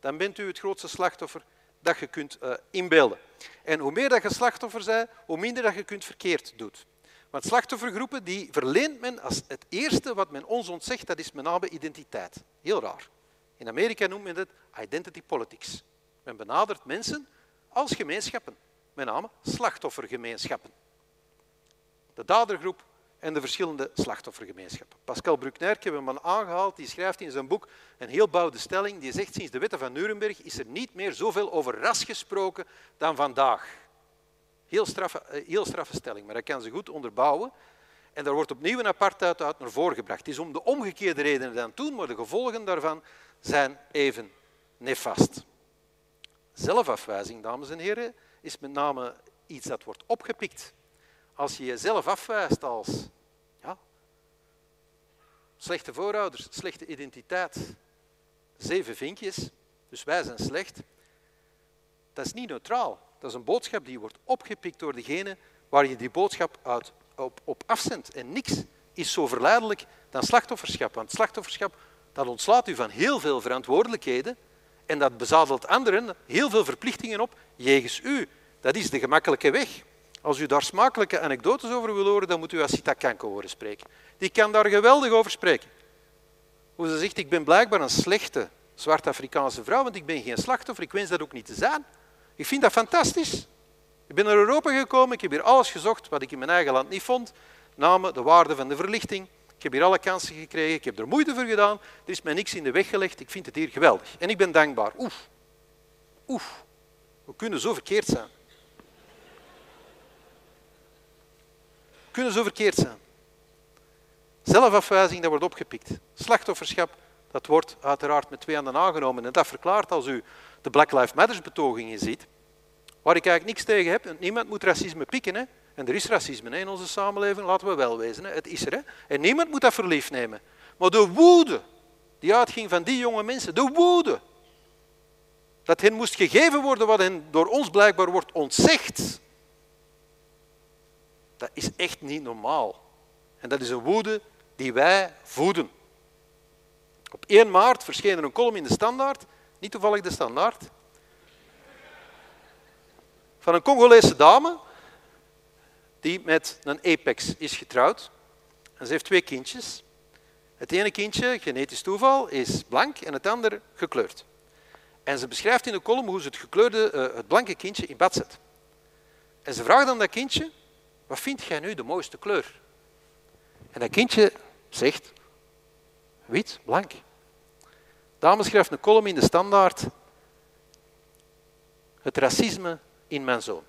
dan bent u het grootste slachtoffer dat je kunt uh, inbeelden. En hoe meer dat je slachtoffer bent, hoe minder dat je kunt verkeerd doet. Want slachtoffergroepen die verleent men als het eerste wat men ons ontzegt, dat is met name identiteit. Heel raar. In Amerika noemt men het identity politics. Men benadert mensen als gemeenschappen, met name slachtoffergemeenschappen. De dadergroep en de verschillende slachtoffergemeenschappen. Pascal Bruckner, ik heb hem al aangehaald, die schrijft in zijn boek een heel bouwde stelling. Die zegt, sinds de wetten van Nuremberg is er niet meer zoveel over ras gesproken dan vandaag. Heel straffe, eh, heel straffe stelling, maar hij kan ze goed onderbouwen. En daar wordt opnieuw een apartheid uit naar voren gebracht. Het is om de omgekeerde redenen dan toen, maar de gevolgen daarvan zijn even nefast. Zelfafwijzing, dames en heren, is met name iets dat wordt opgepikt. Als je jezelf afwijst als ja, slechte voorouders, slechte identiteit, zeven vinkjes, dus wij zijn slecht, dat is niet neutraal. Dat is een boodschap die wordt opgepikt door degene waar je die boodschap uit, op, op afzendt. En niks is zo verleidelijk dan slachtofferschap. Want slachtofferschap dat ontslaat u van heel veel verantwoordelijkheden en dat bezadelt anderen heel veel verplichtingen op jegens u. Dat is de gemakkelijke weg. Als u daar smakelijke anekdotes over wil horen, dan moet u Asita Kanko horen spreken. Die kan daar geweldig over spreken. Hoe ze zegt, ik ben blijkbaar een slechte zwart-Afrikaanse vrouw, want ik ben geen slachtoffer, ik wens dat ook niet te zijn. Ik vind dat fantastisch. Ik ben naar Europa gekomen, ik heb hier alles gezocht wat ik in mijn eigen land niet vond. Namen, de waarde van de verlichting. Ik heb hier alle kansen gekregen, ik heb er moeite voor gedaan. Er is mij niks in de weg gelegd, ik vind het hier geweldig. En ik ben dankbaar. Oef, oef, we kunnen zo verkeerd zijn. We kunnen zo verkeerd zijn. Zelfafwijzing, dat wordt opgepikt. Slachtofferschap, dat wordt uiteraard met twee handen aangenomen. En dat verklaart als u de Black Lives Matter betogingen ziet, waar ik eigenlijk niks tegen heb. Niemand moet racisme pikken. Hè. En er is racisme in onze samenleving, laten we wel wezen. Hè. Het is er. Hè. En niemand moet dat verliefd nemen. Maar de woede die uitging van die jonge mensen, de woede, dat hen moest gegeven worden wat hen door ons blijkbaar wordt ontzegd, dat is echt niet normaal. En dat is een woede die wij voeden. Op 1 maart verscheen er een column in de Standaard, niet toevallig de Standaard, van een Congolese dame die met een apex is getrouwd. En ze heeft twee kindjes. Het ene kindje, genetisch toeval, is blank en het andere gekleurd. En ze beschrijft in de column hoe ze het gekleurde, uh, het blanke kindje in bad zet. En ze vraagt aan dat kindje, wat vind jij nu de mooiste kleur? En dat kindje zegt, wit, blank. Dame schrijft een column in de Standaard, het racisme in mijn zoon.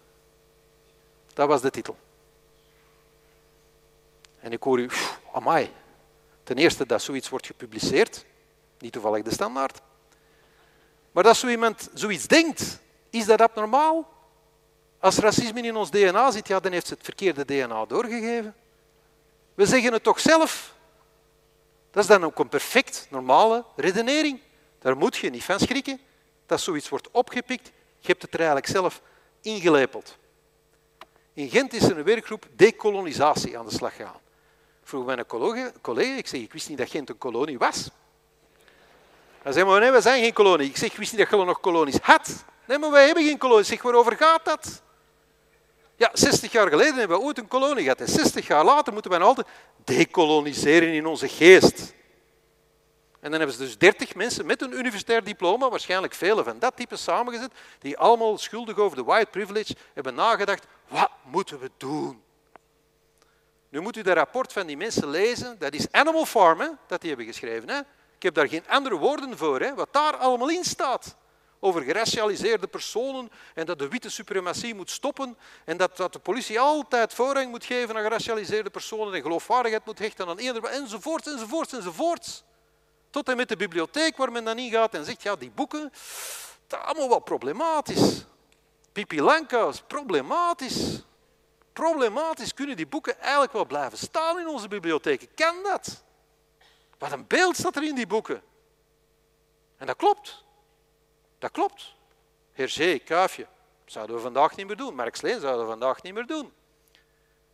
Dat was de titel. En ik hoor u, amai. Ten eerste dat zoiets wordt gepubliceerd, niet toevallig de standaard. Maar dat zo iemand zoiets denkt, is dat abnormaal? Als racisme in ons DNA zit, ja, dan heeft ze het verkeerde DNA doorgegeven. We zeggen het toch zelf. Dat is dan ook een perfect normale redenering. Daar moet je niet van schrikken dat zoiets wordt opgepikt. Je hebt het er eigenlijk zelf ingelepeld. In Gent is er een werkgroep dekolonisatie aan de slag gegaan. Vroeg mijn collega, collega, ik zeg, ik wist niet dat Gent een kolonie was. Hij zei, maar nee, we zijn geen kolonie. Ik zeg, ik wist niet dat je nog kolonies had. Nee, maar wij hebben geen kolonie. Ik zeg, waarover gaat dat? Ja, 60 jaar geleden hebben we ooit een kolonie gehad. En 60 jaar later moeten we altijd dekoloniseren in onze geest. En dan hebben ze dus 30 mensen met een universitair diploma, waarschijnlijk vele van dat type samengezet, die allemaal schuldig over de white privilege hebben nagedacht, wat moeten we doen? Nu moet u dat rapport van die mensen lezen, dat is Animal Farm, hè, dat die hebben geschreven. Hè. Ik heb daar geen andere woorden voor, hè, wat daar allemaal in staat. Over geracialiseerde personen en dat de witte suprematie moet stoppen en dat, dat de politie altijd voorrang moet geven aan geracialiseerde personen en geloofwaardigheid moet hechten aan eerder, enzovoort, enzovoort, enzovoort. Tot en met de bibliotheek waar men dan in gaat en zegt, ja, die boeken, dat is allemaal wat problematisch. Pipi Lankaus, problematisch. Problematisch kunnen die boeken eigenlijk wel blijven staan in onze bibliotheken. Kan dat? Wat een beeld staat er in die boeken. En dat klopt. Dat klopt. Hergé, Kuifje, zouden we vandaag niet meer doen. Leen zouden we vandaag niet meer doen.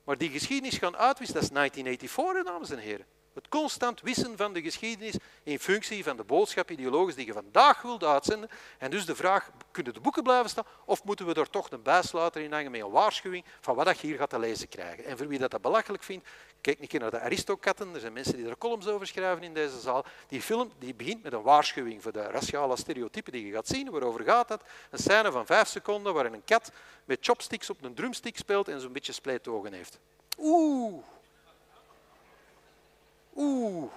Maar die geschiedenis gaan uitwissen, dat is 1984, dames en heren. Het constant wissen van de geschiedenis in functie van de boodschap ideologisch die je vandaag wilt uitzenden. En dus de vraag, kunnen de boeken blijven staan of moeten we er toch een bijsluiter in hangen met een waarschuwing van wat je hier gaat te lezen krijgen. En voor wie dat, dat belachelijk vindt, kijk een naar de Aristokatten. Er zijn mensen die er columns over schrijven in deze zaal. Die film die begint met een waarschuwing voor de raciale stereotypen die je gaat zien. Waarover gaat dat? Een scène van vijf seconden waarin een kat met chopsticks op een drumstick speelt en zo'n beetje spleetogen heeft. Oeh, Oeh.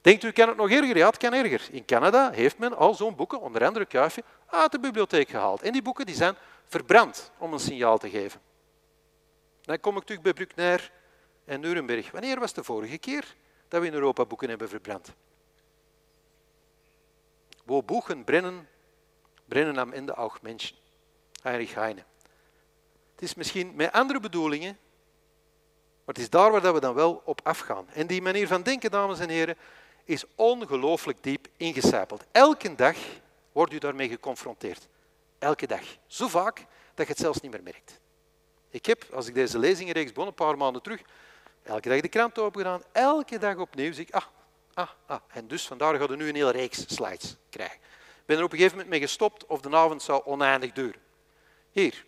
Denkt u, kan het nog erger? Ja, het kan erger. In Canada heeft men al zo'n boeken, onder andere Kuifje, uit de bibliotheek gehaald. En die boeken die zijn verbrand om een signaal te geven. Dan kom ik terug bij Bruckner en Nuremberg. Wanneer was de vorige keer dat we in Europa boeken hebben verbrand? Wo boeken brennen, brennen am Ende auch Menschen. Heinrich Heine. Het is misschien met andere bedoelingen, maar het is daar waar we dan wel op afgaan. En die manier van denken, dames en heren, is ongelooflijk diep ingecijpeld. Elke dag wordt u daarmee geconfronteerd. Elke dag. Zo vaak dat je het zelfs niet meer merkt. Ik heb, als ik deze lezingenreeks begon, een paar maanden terug, elke dag de krant gedaan. Elke dag opnieuw zie ik, ah, ah, ah. En dus vandaar gaan we nu een hele reeks slides krijgen. Ik ben er op een gegeven moment mee gestopt of de avond zou oneindig duren. Hier.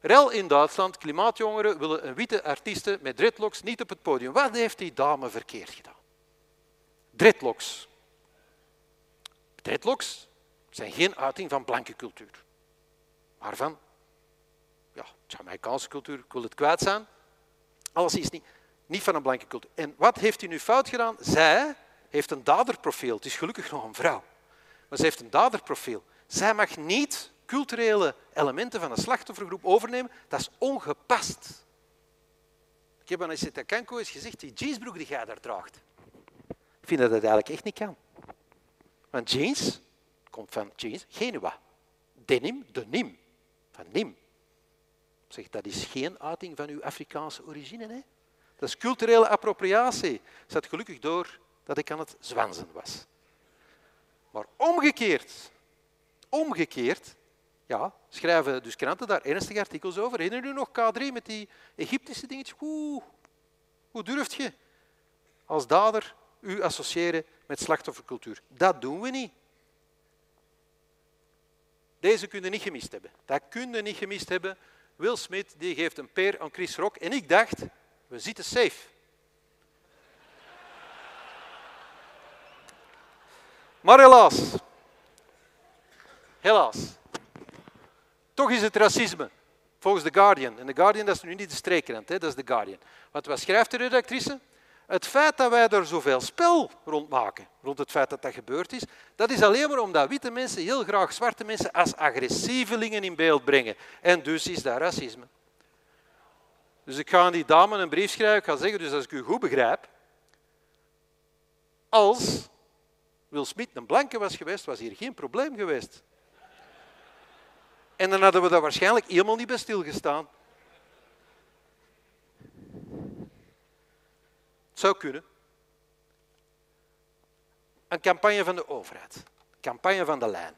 Rel in Duitsland, klimaatjongeren willen een witte artieste met dreadlocks niet op het podium. Wat heeft die dame verkeerd gedaan? Dreadlocks. Dreadlocks zijn geen uiting van blanke cultuur. Maar van, ja, Jamaicaanse cultuur, ik wil het kwijt zijn. Alles is niet, niet van een blanke cultuur. En wat heeft hij nu fout gedaan? Zij heeft een daderprofiel. Het is gelukkig nog een vrouw. Maar ze heeft een daderprofiel. Zij mag niet culturele elementen van een slachtoffergroep overnemen. Dat is ongepast. Ik heb aan Isita Kanko eens gezegd, die jeansbroek die jij daar draagt. Ik vind dat dat eigenlijk echt niet kan. Want jeans komt van jeans, Genua. Denim, denim, van nim. Zeg, dat is geen uiting van uw Afrikaanse origine. Hè? Dat is culturele appropriatie. Zat gelukkig door dat ik aan het zwanzen was. Maar omgekeerd, omgekeerd, ja, schrijven dus kranten daar ernstige artikels over. Herinner u nog K3 met die Egyptische dingetjes? Oeh, hoe durft je als dader u associëren met slachtoffercultuur? Dat doen we niet. Deze kunnen niet gemist hebben. Dat kunnen niet gemist hebben. Will Smith die geeft een peer aan Chris Rock en ik dacht, we zitten safe. Maar helaas, helaas, toch is het racisme, volgens The Guardian. En The Guardian dat is nu niet de streekrand, dat is The Guardian. Want wat schrijft de redactrice? Het feit dat wij er zoveel spel rond maken, rond het feit dat dat gebeurd is, dat is alleen maar omdat witte mensen heel graag zwarte mensen als agressievelingen in beeld brengen. En dus is dat racisme. Dus ik ga aan die dame een brief schrijven. Ik ga zeggen, dus als ik u goed begrijp, als Will Smith een blanke was geweest, was hier geen probleem geweest. En dan hadden we daar waarschijnlijk helemaal niet bij stilgestaan. Het zou kunnen. Een campagne van de overheid. Campagne van de lijn.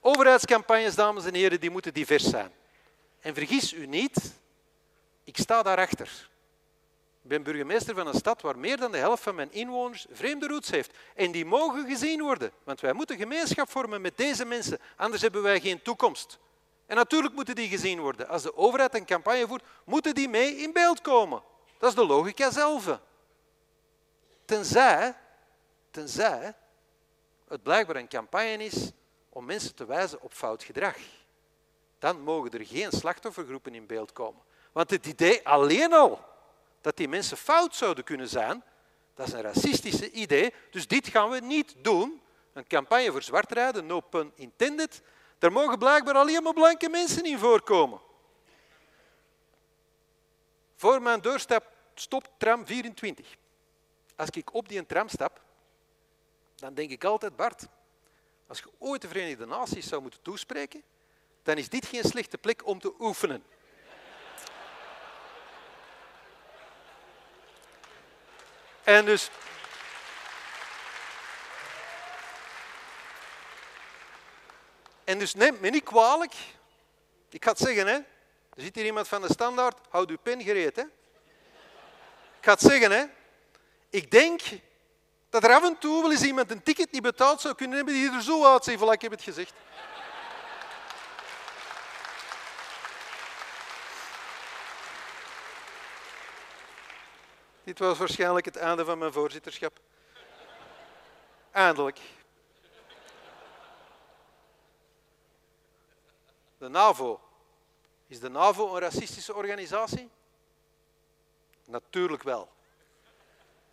Overheidscampagnes, dames en heren, die moeten divers zijn. En vergis u niet, ik sta daarachter. Ben burgemeester van een stad waar meer dan de helft van mijn inwoners vreemde roots heeft. En die mogen gezien worden, want wij moeten gemeenschap vormen met deze mensen, anders hebben wij geen toekomst. En natuurlijk moeten die gezien worden. Als de overheid een campagne voert, moeten die mee in beeld komen. Dat is de logica zelf. Tenzij, tenzij het blijkbaar een campagne is om mensen te wijzen op fout gedrag. Dan mogen er geen slachtoffergroepen in beeld komen. Want het idee alleen al dat die mensen fout zouden kunnen zijn, dat is een racistische idee. Dus dit gaan we niet doen. Een campagne voor zwartrijden, no pun intended. Daar mogen blijkbaar alleen maar blanke mensen in voorkomen. Voor mijn deur stopt tram 24. Als ik op die tram stap, dan denk ik altijd, Bart, als je ooit de Verenigde Naties zou moeten toespreken, dan is dit geen slechte plek om te oefenen. En dus. En dus neemt me niet kwalijk. Ik ga het zeggen, hè. Er zit hier iemand van de standaard. Houd uw pen gereed, hè. Ik ga het zeggen, hè. Ik denk dat er af en toe wel eens iemand een ticket niet betaald zou kunnen hebben die er zo uitziet, ik heb het gezegd. Dit was waarschijnlijk het einde van mijn voorzitterschap. Eindelijk. De NAVO. Is de NAVO een racistische organisatie? Natuurlijk wel.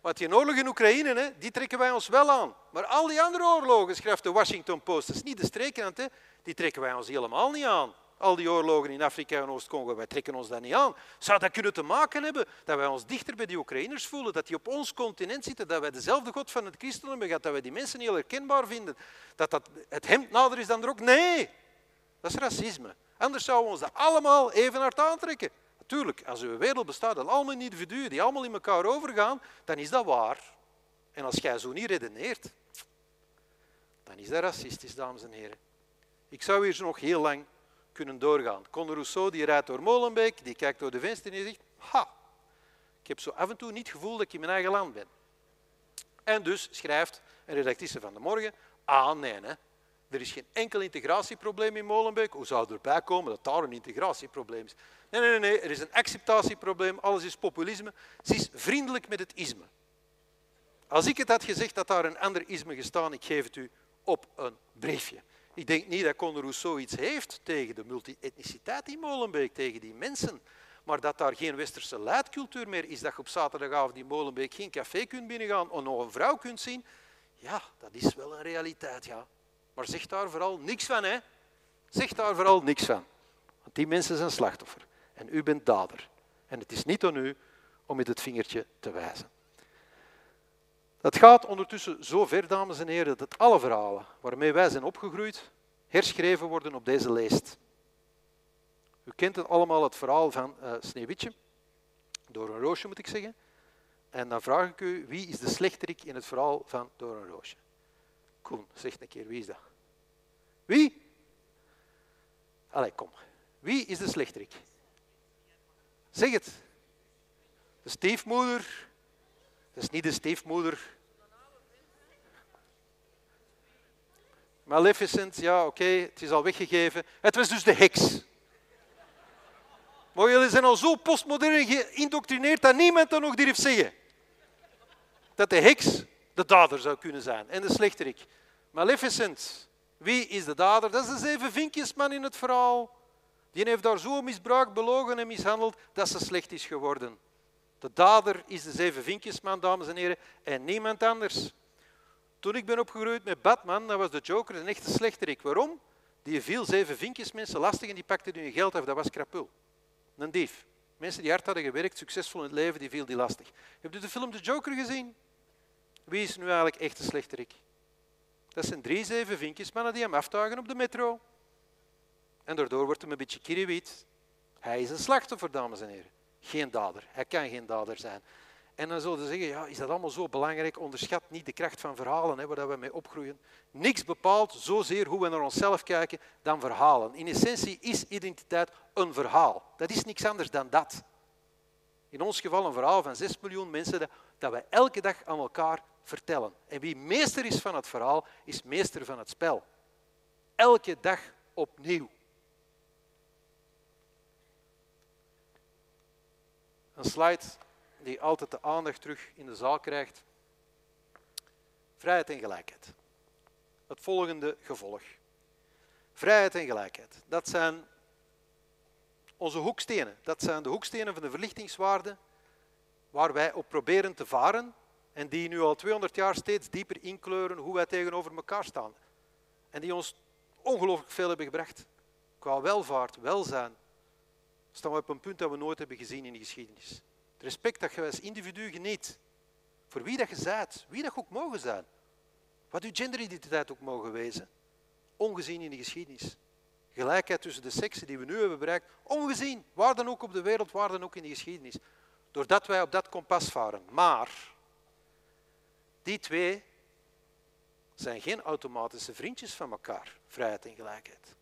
Want die oorlog in Oekraïne, hè, die trekken wij ons wel aan. Maar al die andere oorlogen, schrijft de Washington Post, dat is niet de streekrand, hè, die trekken wij ons helemaal niet aan. Al die oorlogen in Afrika en Oost-Congo, wij trekken ons dat niet aan. Zou dat kunnen te maken hebben dat wij ons dichter bij die Oekraïners voelen, dat die op ons continent zitten, dat wij dezelfde God van het christendom hebben, dat wij die mensen heel herkenbaar vinden, dat, dat het hemd nader is dan er ook? Nee, Dat is racisme. Anders zouden we ons dat allemaal even hard aantrekken. Natuurlijk, als uw wereld bestaat uit allemaal individuen die allemaal in elkaar overgaan, dan is dat waar. En als jij zo niet redeneert, dan is dat racistisch, dames en heren. Ik zou hier nog heel lang kunnen doorgaan. Conor Rousseau die rijdt door Molenbeek, die kijkt door de venster en zegt, ha, ik heb zo af en toe niet het gevoel dat ik in mijn eigen land ben. En dus schrijft een redactrice van de morgen, ah nee, hè, er is geen enkel integratieprobleem in Molenbeek. Hoe zou het erbij komen dat daar een integratieprobleem is? Nee, nee, nee, er is een acceptatieprobleem, alles is populisme. Ze is vriendelijk met het isme. Als ik het had gezegd dat daar een ander isme gestaan, ik geef het u op een briefje. Ik denk niet dat Conor Rousseau iets heeft tegen de multi-etniciteit in Molenbeek, tegen die mensen. Maar dat daar geen westerse luidcultuur meer is, dat je op zaterdagavond in Molenbeek geen café kunt binnengaan of nog een vrouw kunt zien, ja, dat is wel een realiteit, ja. Maar zeg daar vooral niks van, hè. Zeg daar vooral niks van. Want die mensen zijn slachtoffer. En u bent dader. En het is niet aan u om met het vingertje te wijzen. Dat gaat ondertussen zo ver, dames en heren, dat alle verhalen waarmee wij zijn opgegroeid herschreven worden op deze lijst. U kent het allemaal, het verhaal van uh, Sneeuwwitje, door een roosje moet ik zeggen. En dan vraag ik u, wie is de slechterik in het verhaal van Door een roosje? Koen, zeg een keer, wie is dat? Wie? Allee, kom. Wie is de slechterik? Zeg het. De stiefmoeder. Dat is niet de stiefmoeder. Maleficent, ja, oké, het is al weggegeven. Het was dus de heks. Maar jullie zijn al zo postmodern geïndoctrineerd dat niemand dat nog durft zeggen. Dat de heks de dader zou kunnen zijn en de slechterik. Maleficent, wie is de dader? Dat is de zeven vinkjesman in het verhaal. Die heeft daar zo misbruikt, belogen en mishandeld dat ze slecht is geworden. De dader is de zeven vinkjesman, dames en heren, en niemand anders. Toen ik ben opgegroeid met Batman, dat was de Joker een echte slechterik. Waarom? Die viel zeven vinkjesmensen lastig en die pakte hun geld af. Dat was krapul. Een dief. Mensen die hard hadden gewerkt, succesvol in het leven, die viel die lastig. Heb je de film De Joker gezien? Wie is nu eigenlijk echt de slechterik? Dat zijn drie zeven vinkjesmannen die hem aftuigen op de metro. En daardoor wordt hem een beetje kiriwiet. Hij is een slachtoffer, dames en heren. Geen dader. Hij kan geen dader zijn. En dan zullen ze zeggen, ja, is dat allemaal zo belangrijk? Onderschat niet de kracht van verhalen, hè, waar we mee opgroeien. Niks bepaalt zozeer hoe we naar onszelf kijken dan verhalen. In essentie is identiteit een verhaal. Dat is niks anders dan dat. In ons geval een verhaal van 6 miljoen mensen dat, dat we elke dag aan elkaar vertellen. En wie meester is van het verhaal, is meester van het spel. Elke dag opnieuw. Een slide die altijd de aandacht terug in de zaal krijgt. Vrijheid en gelijkheid. Het volgende gevolg. Vrijheid en gelijkheid. Dat zijn onze hoekstenen. Dat zijn de hoekstenen van de verlichtingswaarde waar wij op proberen te varen en die nu al 200 jaar steeds dieper inkleuren hoe wij tegenover elkaar staan. En die ons ongelooflijk veel hebben gebracht. Qua welvaart, welzijn, staan we op een punt dat we nooit hebben gezien in de geschiedenis. Het respect dat je als individu geniet, voor wie dat je bent, wie dat ook mogen zijn, wat uw genderidentiteit ook mogen wezen, ongezien in de geschiedenis. Gelijkheid tussen de seksen die we nu hebben bereikt, ongezien, waar dan ook op de wereld, waar dan ook in de geschiedenis. Doordat wij op dat kompas varen. Maar die twee zijn geen automatische vriendjes van elkaar, vrijheid en gelijkheid.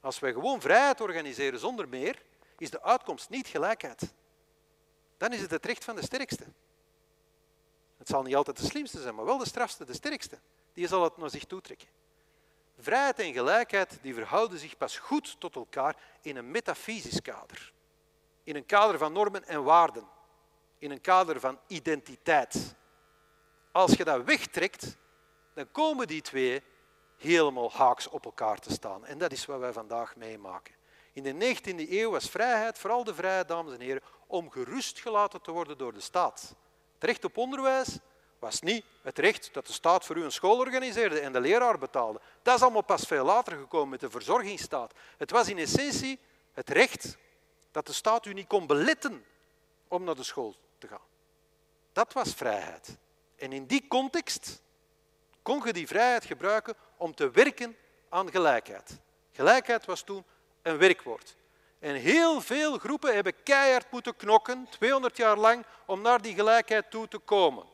Als wij gewoon vrijheid organiseren zonder meer, is de uitkomst niet gelijkheid. Dan is het het recht van de sterkste. Het zal niet altijd de slimste zijn, maar wel de strafste, de sterkste. Die zal het naar zich toetrekken. Vrijheid en gelijkheid die verhouden zich pas goed tot elkaar in een metafysisch kader. In een kader van normen en waarden. In een kader van identiteit. Als je dat wegtrekt, dan komen die twee helemaal haaks op elkaar te staan. En dat is wat wij vandaag meemaken. In de 19e eeuw was vrijheid, vooral de vrijheid, dames en heren, om gerust gelaten te worden door de staat. Het recht op onderwijs was niet het recht dat de staat voor u een school organiseerde en de leraar betaalde. Dat is allemaal pas veel later gekomen met de verzorgingsstaat. Het was in essentie het recht dat de staat u niet kon beletten om naar de school te gaan. Dat was vrijheid. En in die context kon je die vrijheid gebruiken om te werken aan gelijkheid. Gelijkheid was toen een werkwoord. En heel veel groepen hebben keihard moeten knokken, 200 jaar lang, om naar die gelijkheid toe te komen.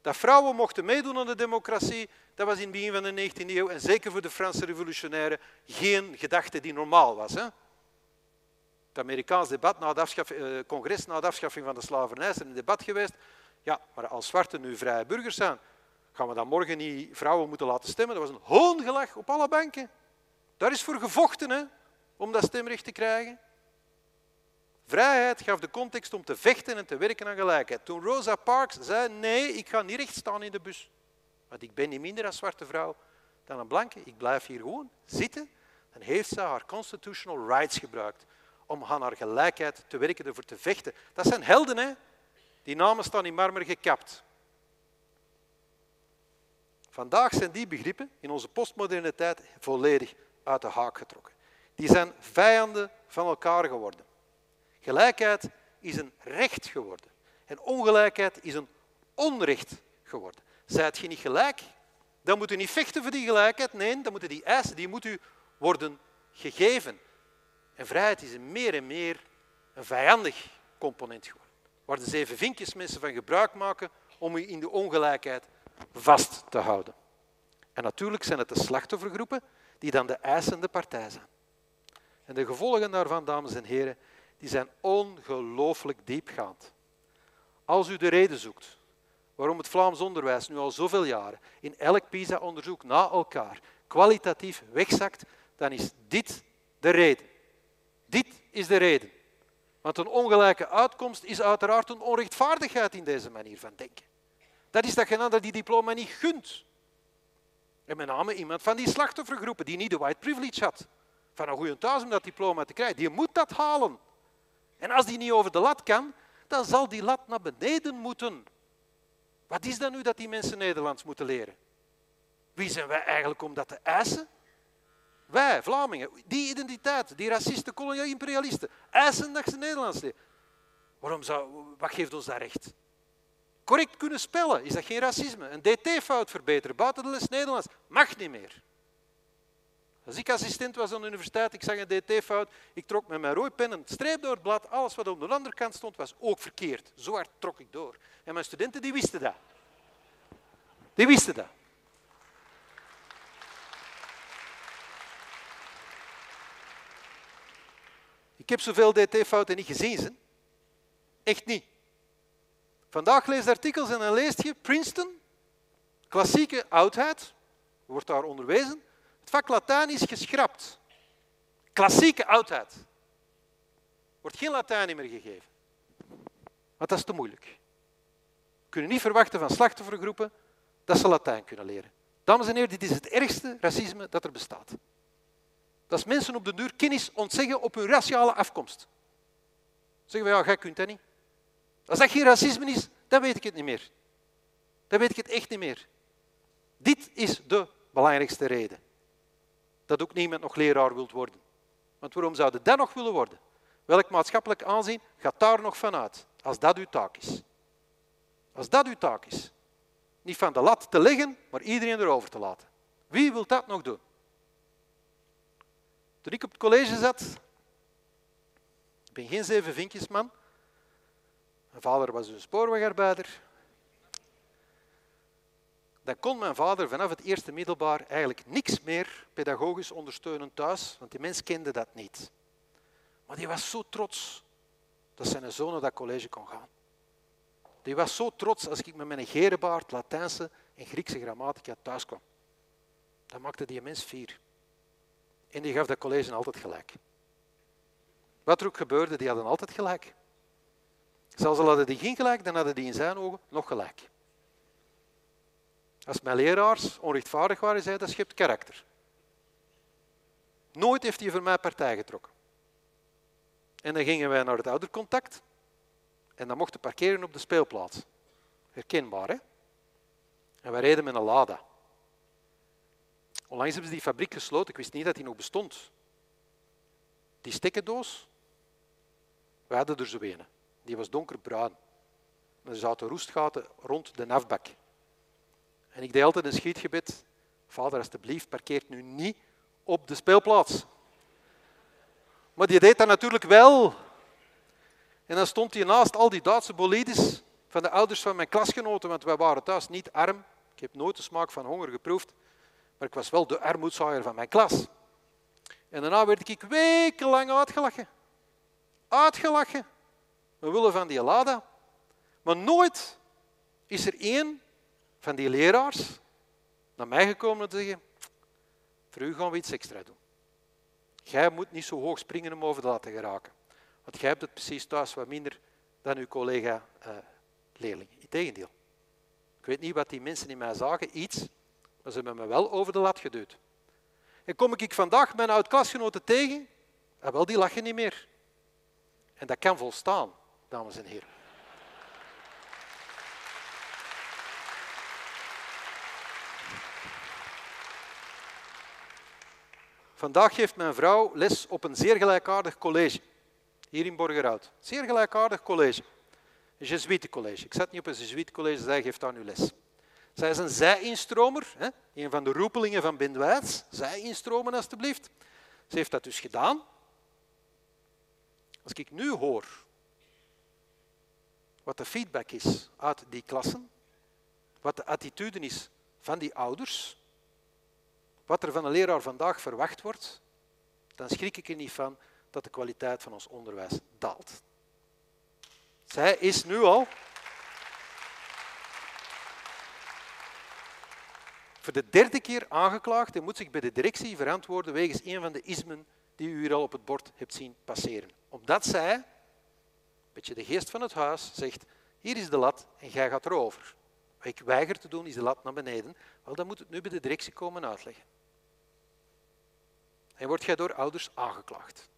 Dat vrouwen mochten meedoen aan de democratie, dat was in het begin van de 19e eeuw en zeker voor de Franse revolutionairen geen gedachte die normaal was. Hè? Het Amerikaans debat na eh, congres na de afschaffing van de slavernij is er een debat geweest. Ja, maar als zwarten nu vrije burgers zijn, gaan we dan morgen niet vrouwen moeten laten stemmen? Dat was een hoongelach op alle banken. Daar is voor gevochten hè, om dat stemrecht te krijgen. Vrijheid gaf de context om te vechten en te werken aan gelijkheid. Toen Rosa Parks zei, nee, ik ga niet recht staan in de bus. Want ik ben niet minder als zwarte vrouw dan een blanke. Ik blijf hier gewoon zitten. Dan heeft ze haar constitutional rights gebruikt om aan haar gelijkheid te werken, ervoor te vechten. Dat zijn helden, hè? Die namen staan in marmer gekapt. Vandaag zijn die begrippen in onze postmoderne tijd volledig uit de haak getrokken. Die zijn vijanden van elkaar geworden. Gelijkheid is een recht geworden. En ongelijkheid is een onrecht geworden. Zijt je niet gelijk, dan moet u niet vechten voor die gelijkheid. Nee, dan moeten die eisen, die moet u worden gegeven. En vrijheid is een meer en meer een vijandig component geworden. Waar de zeven vinkjes mensen van gebruik maken om u in de ongelijkheid vast te houden. En natuurlijk zijn het de slachtoffergroepen die dan de eisende partij zijn. En de gevolgen daarvan, dames en heren, die zijn ongelooflijk diepgaand. Als u de reden zoekt waarom het Vlaams onderwijs nu al zoveel jaren in elk PISA-onderzoek na elkaar kwalitatief wegzakt, dan is dit de reden. Dit is de reden. Want een ongelijke uitkomst is uiteraard een onrechtvaardigheid in deze manier van denken. Dat is dat je ander die diploma niet gunt. En met name iemand van die slachtoffergroepen die niet de white privilege had. Van een goede thuis om dat diploma te krijgen. Die moet dat halen. En als die niet over de lat kan, dan zal die lat naar beneden moeten. Wat is dat nu dat die mensen Nederlands moeten leren? Wie zijn wij eigenlijk om dat te eisen? Wij, Vlamingen, die identiteit, die racisten, koloniale imperialisten, eisen dat ze Nederlands leren. Waarom zou, wat geeft ons dat recht? Correct kunnen spellen, is dat geen racisme? Een dt-fout verbeteren buiten de les Nederlands mag niet meer. Als ik assistent was aan de universiteit, ik zag een dt-fout, ik trok met mijn rooipen een streep door het blad, alles wat op de andere kant stond was ook verkeerd. Zo hard trok ik door. En mijn studenten die wisten dat. Die wisten dat. Ik heb zoveel dt-fouten niet gezien. Echt niet. Vandaag lees je artikels en dan leest je Princeton, klassieke oudheid, wordt daar onderwezen. Het vak Latijn is geschrapt. Klassieke oudheid. Wordt geen Latijn meer gegeven. Want dat is te moeilijk. We kunnen niet verwachten van slachtoffergroepen dat ze Latijn kunnen leren. Dames en heren, dit is het ergste racisme dat er bestaat. Dat is mensen op de duur kennis ontzeggen op hun raciale afkomst. Zeggen we, ja, jij kunt dat niet. Als dat geen racisme is, dan weet ik het niet meer. Dan weet ik het echt niet meer. Dit is de belangrijkste reden. Dat ook niemand nog leraar wilt worden. Want waarom zouden dat nog willen worden? Welk maatschappelijk aanzien gaat daar nog vanuit? Als dat uw taak is. Als dat uw taak is. Niet van de lat te leggen, maar iedereen erover te laten. Wie wil dat nog doen? Toen ik op het college zat, ik ben geen zeven vinkjesman, mijn vader was een spoorwegarbeider. Dan kon mijn vader vanaf het eerste middelbaar eigenlijk niks meer pedagogisch ondersteunen thuis, want die mens kende dat niet. Maar die was zo trots dat zijn zoon naar dat college kon gaan. Die was zo trots als ik met mijn gerenbaard Latijnse en Griekse grammatica thuis kwam. Dat maakte die mens fier. En die gaf dat college altijd gelijk. Wat er ook gebeurde, die hadden altijd gelijk. Zelfs al hadden die geen gelijk, dan hadden die in zijn ogen nog gelijk. Als mijn leraars onrechtvaardig waren, zei dat schept karakter. Nooit heeft hij voor mij partij getrokken. En dan gingen wij naar het oudercontact en dan mochten parkeren op de speelplaats. Herkenbaar, hè? En wij reden met een Lada. Onlangs hebben ze die fabriek gesloten. Ik wist niet dat die nog bestond. Die stekkendoos, we hadden er zo een. Die was donkerbruin. Er zaten roestgaten rond de afbak. En ik deed altijd een schietgebed. Vader, alstublieft, parkeert nu niet op de speelplaats. Maar die deed dat natuurlijk wel. En dan stond hij naast al die Duitse bolides van de ouders van mijn klasgenoten, want wij waren thuis niet arm. Ik heb nooit de smaak van honger geproefd, maar ik was wel de armoedzaaier van mijn klas. En daarna werd ik wekenlang uitgelachen. Uitgelachen. We willen van die Lada. Maar nooit is er één van die leraars naar mij gekomen te zeggen, voor u gaan we iets extra doen. Jij moet niet zo hoog springen om over de lat te geraken. Want jij hebt het precies thuis wat minder dan uw collega-leerling. Uh, Integendeel. Ik weet niet wat die mensen in mij zagen, iets, maar ze hebben me wel over de lat geduwd. En kom ik vandaag mijn oud-klasgenoten tegen, en wel, die lachen niet meer. En dat kan volstaan, dames en heren. Vandaag geeft mijn vrouw les op een zeer gelijkaardig college, hier in Borgerhout. Zeer gelijkaardig college. Een Jesuitencollege. Ik zat niet op een Jesuitencollege, zij geeft daar nu les. Zij is een zij-instromer, een van de roepelingen van Bindwijds. Zij-instromen, alstublieft. Ze heeft dat dus gedaan. Als ik nu hoor wat de feedback is uit die klassen, wat de attitude is van die ouders, wat er van een leraar vandaag verwacht wordt, dan schrik ik er niet van dat de kwaliteit van ons onderwijs daalt. Zij is nu al voor de derde keer aangeklaagd en moet zich bij de directie verantwoorden wegens een van de ismen die u hier al op het bord hebt zien passeren. Omdat zij, een beetje de geest van het huis, zegt, hier is de lat en jij gaat erover. Wat ik weiger te doen is de lat naar beneden. Wel, dan moet het nu bij de directie komen uitleggen. En word jij door ouders aangeklaagd.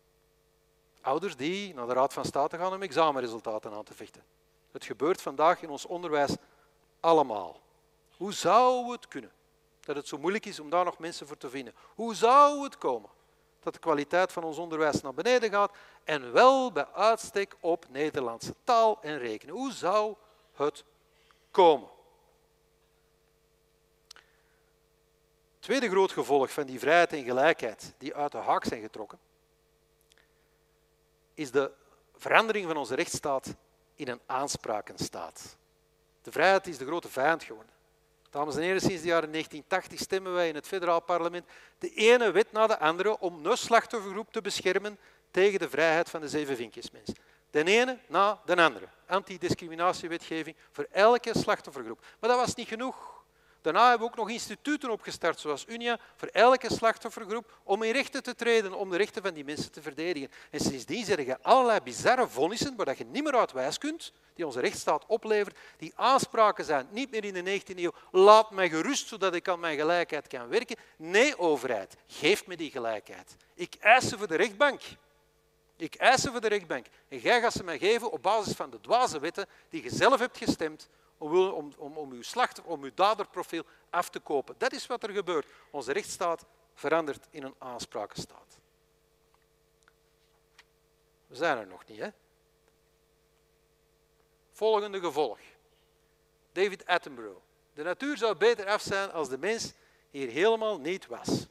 Ouders die naar de Raad van State gaan om examenresultaten aan te vechten. Het gebeurt vandaag in ons onderwijs allemaal. Hoe zou het kunnen dat het zo moeilijk is om daar nog mensen voor te vinden? Hoe zou het komen dat de kwaliteit van ons onderwijs naar beneden gaat en wel bij uitstek op Nederlandse taal en rekenen? Hoe zou het komen? Tweede groot gevolg van die vrijheid en gelijkheid die uit de haak zijn getrokken, is de verandering van onze rechtsstaat in een aansprakenstaat. De vrijheid is de grote vijand geworden. Dames en heren, sinds de jaren 1980 stemmen wij in het federaal parlement de ene wet na de andere om een slachtoffergroep te beschermen tegen de vrijheid van de zeven vinkjesmens. De ene na de andere. Antidiscriminatiewetgeving voor elke slachtoffergroep. Maar dat was niet genoeg. Daarna hebben we ook nog instituten opgestart, zoals Unia, voor elke slachtoffergroep, om in rechten te treden, om de rechten van die mensen te verdedigen. En sindsdien zijn er allerlei bizarre vonnissen waar je niet meer uit wijs kunt, die onze rechtsstaat oplevert, die aanspraken zijn, niet meer in de 19e eeuw. Laat mij gerust, zodat ik aan mijn gelijkheid kan werken. Nee, overheid, geef me die gelijkheid. Ik eis ze voor de rechtbank. Ik eis ze voor de rechtbank. En jij gaat ze mij geven op basis van de dwaze wetten die je zelf hebt gestemd om, om, om, uw slachter, om uw daderprofiel af te kopen. Dat is wat er gebeurt. Onze rechtsstaat verandert in een aansprakenstaat. We zijn er nog niet, hè? Volgende gevolg. David Attenborough. De natuur zou beter af zijn als de mens hier helemaal niet was.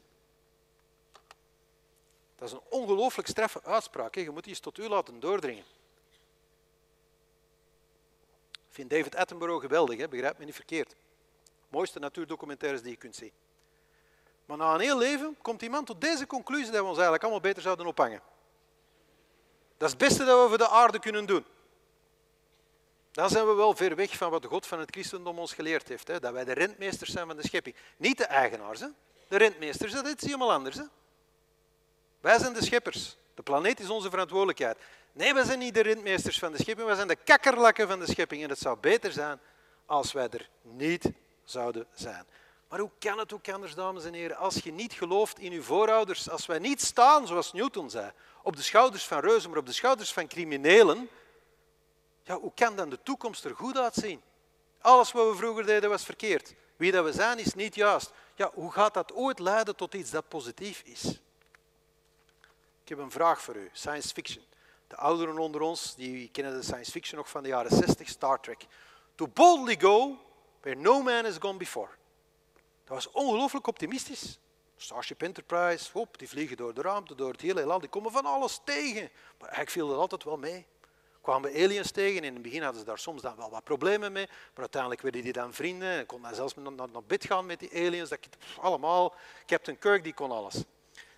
Dat is een ongelooflijk straffe uitspraak. Hè? Je moet eens tot u laten doordringen. Vind David Attenborough geweldig, hè? begrijp me niet verkeerd. Mooiste natuurdocumentaires die je kunt zien. Maar na een heel leven komt iemand tot deze conclusie dat we ons eigenlijk allemaal beter zouden ophangen. Dat is het beste dat we voor de aarde kunnen doen. Dan zijn we wel ver weg van wat God van het christendom ons geleerd heeft. Hè? Dat wij de rentmeesters zijn van de schepping. Niet de eigenaars. Hè? De rentmeesters, dat is helemaal anders. Hè? Wij zijn de scheppers. De planeet is onze verantwoordelijkheid. Nee, we zijn niet de rentmeesters van de schepping, we zijn de kakkerlakken van de schepping. En het zou beter zijn als wij er niet zouden zijn. Maar hoe kan het ook anders, dames en heren, als je niet gelooft in uw voorouders, als wij niet staan, zoals Newton zei, op de schouders van reuzen, maar op de schouders van criminelen, ja, hoe kan dan de toekomst er goed uitzien? Alles wat we vroeger deden was verkeerd. Wie dat we zijn is niet juist. Ja, hoe gaat dat ooit leiden tot iets dat positief is? Ik heb een vraag voor u, science fiction. De ouderen onder ons die kennen de science fiction nog van de jaren 60, Star Trek. To boldly go where no man has gone before. Dat was ongelooflijk optimistisch. Starship Enterprise, hop, die vliegen door de ruimte, door het hele land, die komen van alles tegen. Maar eigenlijk viel dat altijd wel mee. Kwamen we aliens tegen, in het begin hadden ze daar soms dan wel wat problemen mee, maar uiteindelijk werden die dan vrienden. Ik kon dan zelfs naar, naar bed gaan met die aliens, dat allemaal. Captain Kirk, die kon alles.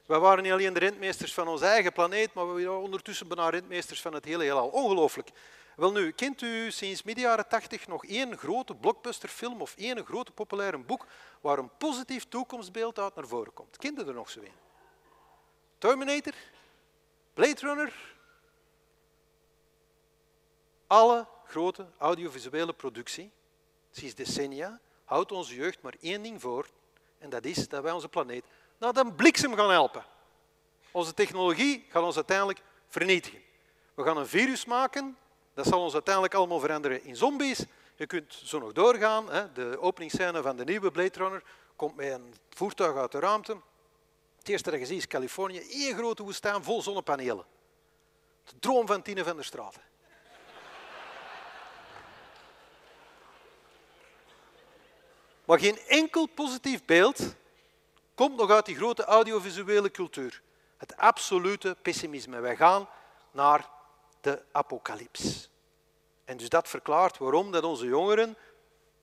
Wij waren niet alleen de rentmeesters van onze eigen planeet, maar we waren ondertussen bijna rentmeesters van het hele heelal. Ongelooflijk. Wel nu, kent u sinds midden jaren tachtig nog één grote blockbusterfilm of één grote populaire boek waar een positief toekomstbeeld uit naar voren komt? Kent er nog zo een? Terminator? Blade Runner? Alle grote audiovisuele productie, sinds decennia, houdt onze jeugd maar één ding voor, en dat is dat wij onze planeet naar de bliksem gaan helpen. Onze technologie gaat ons uiteindelijk vernietigen. We gaan een virus maken dat zal ons uiteindelijk allemaal veranderen in zombies. Je kunt zo nog doorgaan. Hè. De openingsscène van de nieuwe Blade Runner komt met een voertuig uit de ruimte. Het eerste dat je ziet is Californië, één grote woestijn vol zonnepanelen. De droom van Tine van der Straten. Maar geen enkel positief beeld komt nog uit die grote audiovisuele cultuur. Het absolute pessimisme. Wij gaan naar de apocalyps. En dus dat verklaart waarom dat onze jongeren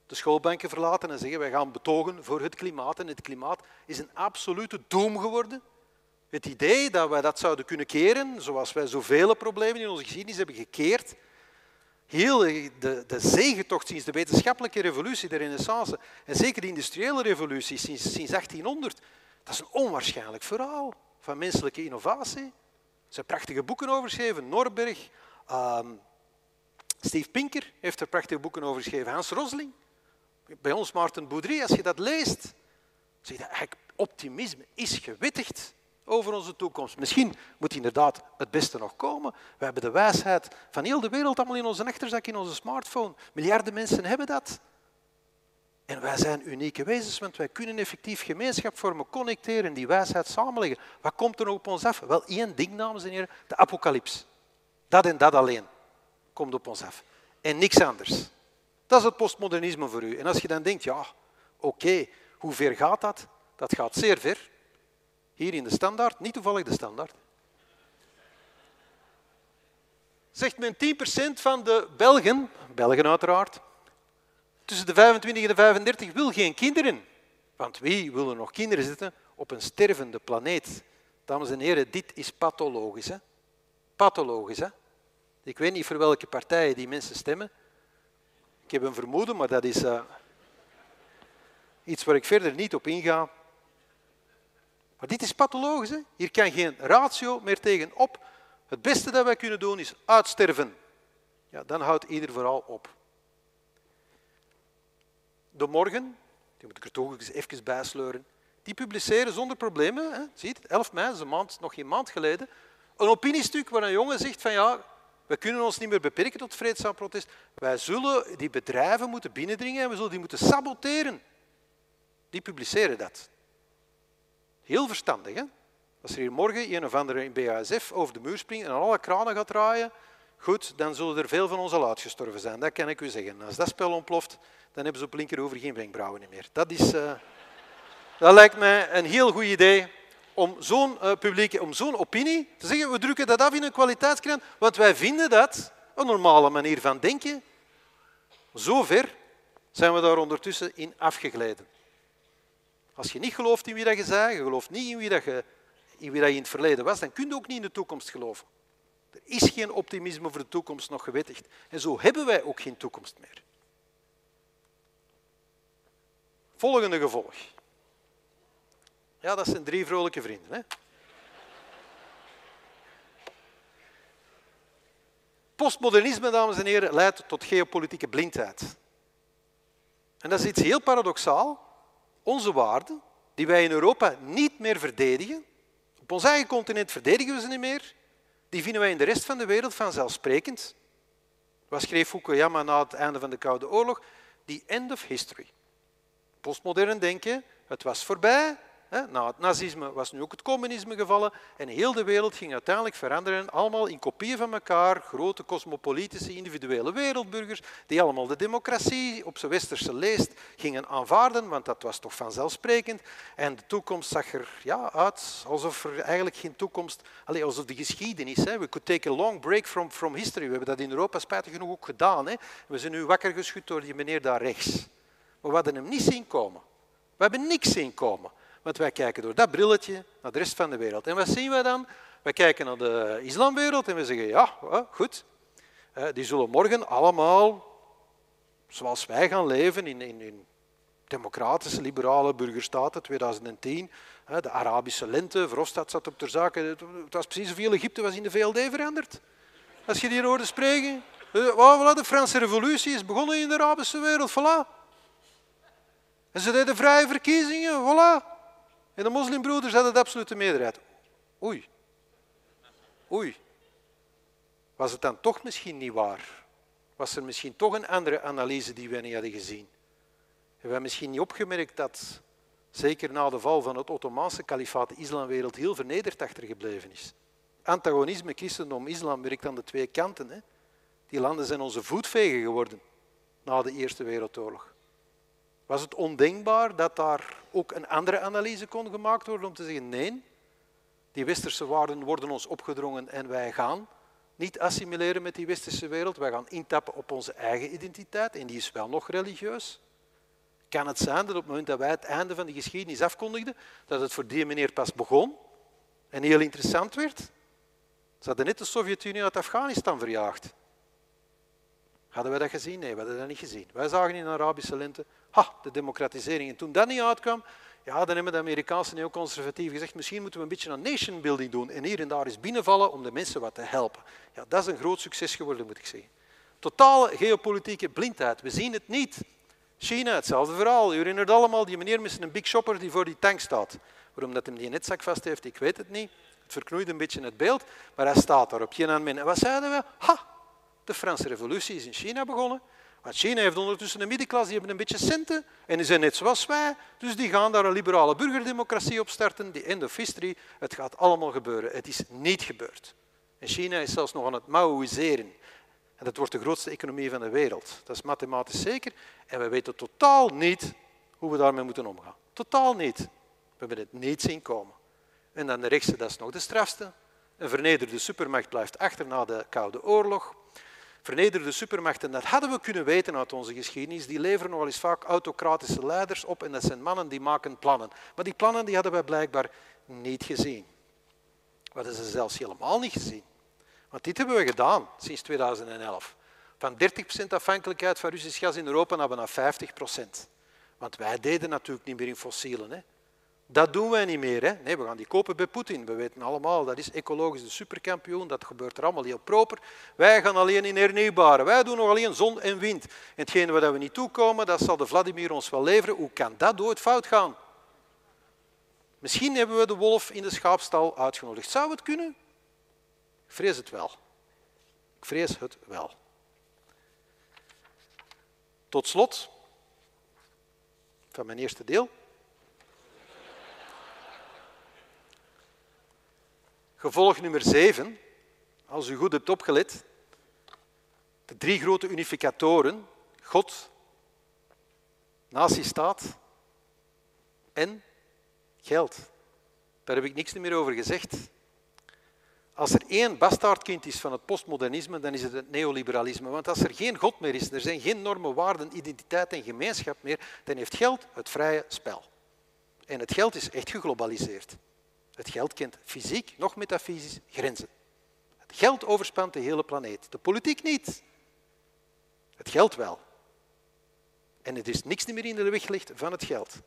de schoolbanken verlaten en zeggen wij gaan betogen voor het klimaat. En het klimaat is een absolute doom geworden. Het idee dat wij dat zouden kunnen keren, zoals wij zoveel problemen in onze geschiedenis hebben gekeerd, heel de, de zegentocht sinds de wetenschappelijke revolutie, de renaissance, en zeker de industriële revolutie sinds, sinds 1800, dat is een onwaarschijnlijk verhaal van menselijke innovatie zijn prachtige boeken over geschreven. Norberg, uh, Steve Pinker heeft er prachtige boeken over geschreven. Hans Rosling, bij ons Maarten Boudry. Als je dat leest, zie je dat eigenlijk optimisme is gewittigd over onze toekomst. Misschien moet inderdaad het beste nog komen. We hebben de wijsheid van heel de wereld allemaal in onze achterzak, in onze smartphone. Miljarden mensen hebben dat. En wij zijn unieke wezens, want wij kunnen effectief gemeenschap vormen, connecteren, die wijsheid samenleggen. Wat komt er op ons af? Wel één ding, dames en heren, de apocalyps. Dat en dat alleen komt op ons af. En niks anders. Dat is het postmodernisme voor u. En als je dan denkt, ja, oké, hoe ver gaat dat? Dat gaat zeer ver. Hier in de standaard, niet toevallig de standaard. Zegt men 10% van de Belgen, Belgen uiteraard, tussen de 25 en de 35 wil geen kinderen. Want wie wil er nog kinderen zitten op een stervende planeet? Dames en heren, dit is pathologisch. Hè? Pathologisch. Hè? Ik weet niet voor welke partijen die mensen stemmen. Ik heb een vermoeden, maar dat is uh, iets waar ik verder niet op inga. Maar dit is pathologisch. Hè? Hier kan geen ratio meer tegenop. Het beste dat wij kunnen doen is uitsterven. Ja, dan houdt ieder vooral op de morgen, die moet ik er toch eens even bijsleuren, die publiceren zonder problemen, hè, zie je 11 mei, maand, nog geen maand geleden, een opiniestuk waar een jongen zegt van ja, we kunnen ons niet meer beperken tot vreedzaam protest. Wij zullen die bedrijven moeten binnendringen en we zullen die moeten saboteren. Die publiceren dat. Heel verstandig, hè? Als er hier morgen een of andere in BASF over de muur springt en alle kranen gaat draaien, goed, dan zullen er veel van ons al uitgestorven zijn. Dat kan ik u zeggen. Als dat spel ontploft, dan hebben ze op linkeroever geen wenkbrauwen meer. Dat, is, uh, dat lijkt mij een heel goed idee om zo'n uh, publiek, om zo'n opinie te zeggen, we drukken dat af in een kwaliteitskrant, want wij vinden dat een normale manier van denken. Zover zijn we daar ondertussen in afgegleden. Als je niet gelooft in wie dat je zei, je gelooft niet in wie, dat je, in wie dat je in het verleden was, dan kun je ook niet in de toekomst geloven. Er is geen optimisme voor de toekomst nog gewettigd. En zo hebben wij ook geen toekomst meer. Volgende gevolg. Ja, dat zijn drie vrolijke vrienden. Hè? Postmodernisme, dames en heren, leidt tot geopolitieke blindheid. En dat is iets heel paradoxaal. Onze waarden, die wij in Europa niet meer verdedigen, op ons eigen continent verdedigen we ze niet meer, die vinden wij in de rest van de wereld vanzelfsprekend. Wat schreef Fukuyama na het einde van de Koude Oorlog? The end of history postmodern denken, het was voorbij, Na het nazisme was nu ook het communisme gevallen en heel de wereld ging uiteindelijk veranderen, allemaal in kopieën van elkaar, grote cosmopolitische individuele wereldburgers, die allemaal de democratie op zijn westerse leest gingen aanvaarden, want dat was toch vanzelfsprekend. En de toekomst zag er ja, uit alsof er eigenlijk geen toekomst, allez, alsof de geschiedenis, hè, we could take a long break from, from history. We hebben dat in Europa spijtig genoeg ook gedaan. Hè. We zijn nu wakker geschud door die meneer daar rechts. Maar we hadden hem niet zien komen. We hebben niks zien komen. Want wij kijken door dat brilletje naar de rest van de wereld. En wat zien we dan? Wij kijken naar de islamwereld en we zeggen, ja, goed. Die zullen morgen allemaal, zoals wij gaan leven in, in, democratische, liberale burgerstaten, 2010. De Arabische lente, Verhofstadt zat op ter zake. Het was precies zoveel Egypte was in de VLD veranderd. Als je die hoorde spreken. de Franse revolutie is begonnen in de Arabische wereld, voilà. En ze deden vrije verkiezingen, voilà. En de moslimbroeders hadden de absolute meerderheid. Oei. Oei. Was het dan toch misschien niet waar? Was er misschien toch een andere analyse die we niet hadden gezien? Hebben we misschien niet opgemerkt dat, zeker na de val van het Ottomaanse kalifaat, de islamwereld heel vernederd achtergebleven is? Antagonisme, christendom, islam werkt aan de twee kanten. Hè? Die landen zijn onze voetvegen geworden na de Eerste Wereldoorlog. Was het ondenkbaar dat daar ook een andere analyse kon gemaakt worden om te zeggen nee, die westerse waarden worden ons opgedrongen en wij gaan niet assimileren met die westerse wereld, wij gaan intappen op onze eigen identiteit en die is wel nog religieus. Kan het zijn dat op het moment dat wij het einde van de geschiedenis afkondigden, dat het voor die meneer pas begon en heel interessant werd? Ze hadden net de Sovjet-Unie uit Afghanistan verjaagd. Hadden wij dat gezien? Nee, we hadden dat niet gezien. Wij zagen in de Arabische lente, ha, de democratisering. En toen dat niet uitkwam, ja, dan hebben de Amerikaanse neoconservatieven gezegd, misschien moeten we een beetje een nation building doen en hier en daar eens binnenvallen om de mensen wat te helpen. Ja, dat is een groot succes geworden, moet ik zeggen. Totale geopolitieke blindheid. We zien het niet. China, hetzelfde verhaal. U herinnert allemaal die meneer met een big shopper die voor die tank staat. Waarom dat hem die netzak vast heeft, ik weet het niet. Het verknoeit een beetje het beeld, maar hij staat daar op geen En wat zeiden we? Ha, de Franse revolutie is in China begonnen. China heeft ondertussen een middenklasse, die hebben een beetje centen en die zijn net zoals wij. Dus die gaan daar een liberale burgerdemocratie op starten. Die end of history, het gaat allemaal gebeuren. Het is niet gebeurd. En China is zelfs nog aan het Maoïseren. En dat wordt de grootste economie van de wereld. Dat is mathematisch zeker. En we weten totaal niet hoe we daarmee moeten omgaan. Totaal niet. We hebben het niet zien komen. En dan de rechtse, dat is nog de strafste. Een vernederde supermacht blijft achter na de Koude Oorlog. Vernederde supermachten, dat hadden we kunnen weten uit onze geschiedenis, die leveren nogal eens vaak autocratische leiders op en dat zijn mannen die maken plannen. Maar die plannen die hadden wij blijkbaar niet gezien. We hadden ze zelfs helemaal niet gezien. Want dit hebben we gedaan sinds 2011. Van 30% afhankelijkheid van Russisch gas in Europa naar bijna 50%. Want wij deden natuurlijk niet meer in fossielen. Hè. Dat doen wij niet meer. Hè. Nee, we gaan die kopen bij Poetin. We weten allemaal, dat is ecologisch de superkampioen. Dat gebeurt er allemaal heel proper. Wij gaan alleen in hernieuwbare. Wij doen nog alleen zon en wind. En hetgene waar we niet toekomen, dat zal de Vladimir ons wel leveren. Hoe kan dat ooit fout gaan? Misschien hebben we de wolf in de schaapstal uitgenodigd. Zou het kunnen? Ik vrees het wel. Ik vrees het wel. Tot slot van mijn eerste deel. Gevolg nummer 7, als u goed hebt opgelet, de drie grote unificatoren, God, nazistaat en geld. Daar heb ik niks meer over gezegd. Als er één bastaardkind is van het postmodernisme, dan is het het neoliberalisme. Want als er geen God meer is, er zijn geen normen, waarden, identiteit en gemeenschap meer, dan heeft geld het vrije spel. En het geld is echt geglobaliseerd. Het geld kent fysiek, nog metafysisch, grenzen. Het geld overspant de hele planeet. De politiek niet. Het geld wel. En het is niks meer in de weg ligt van het geld.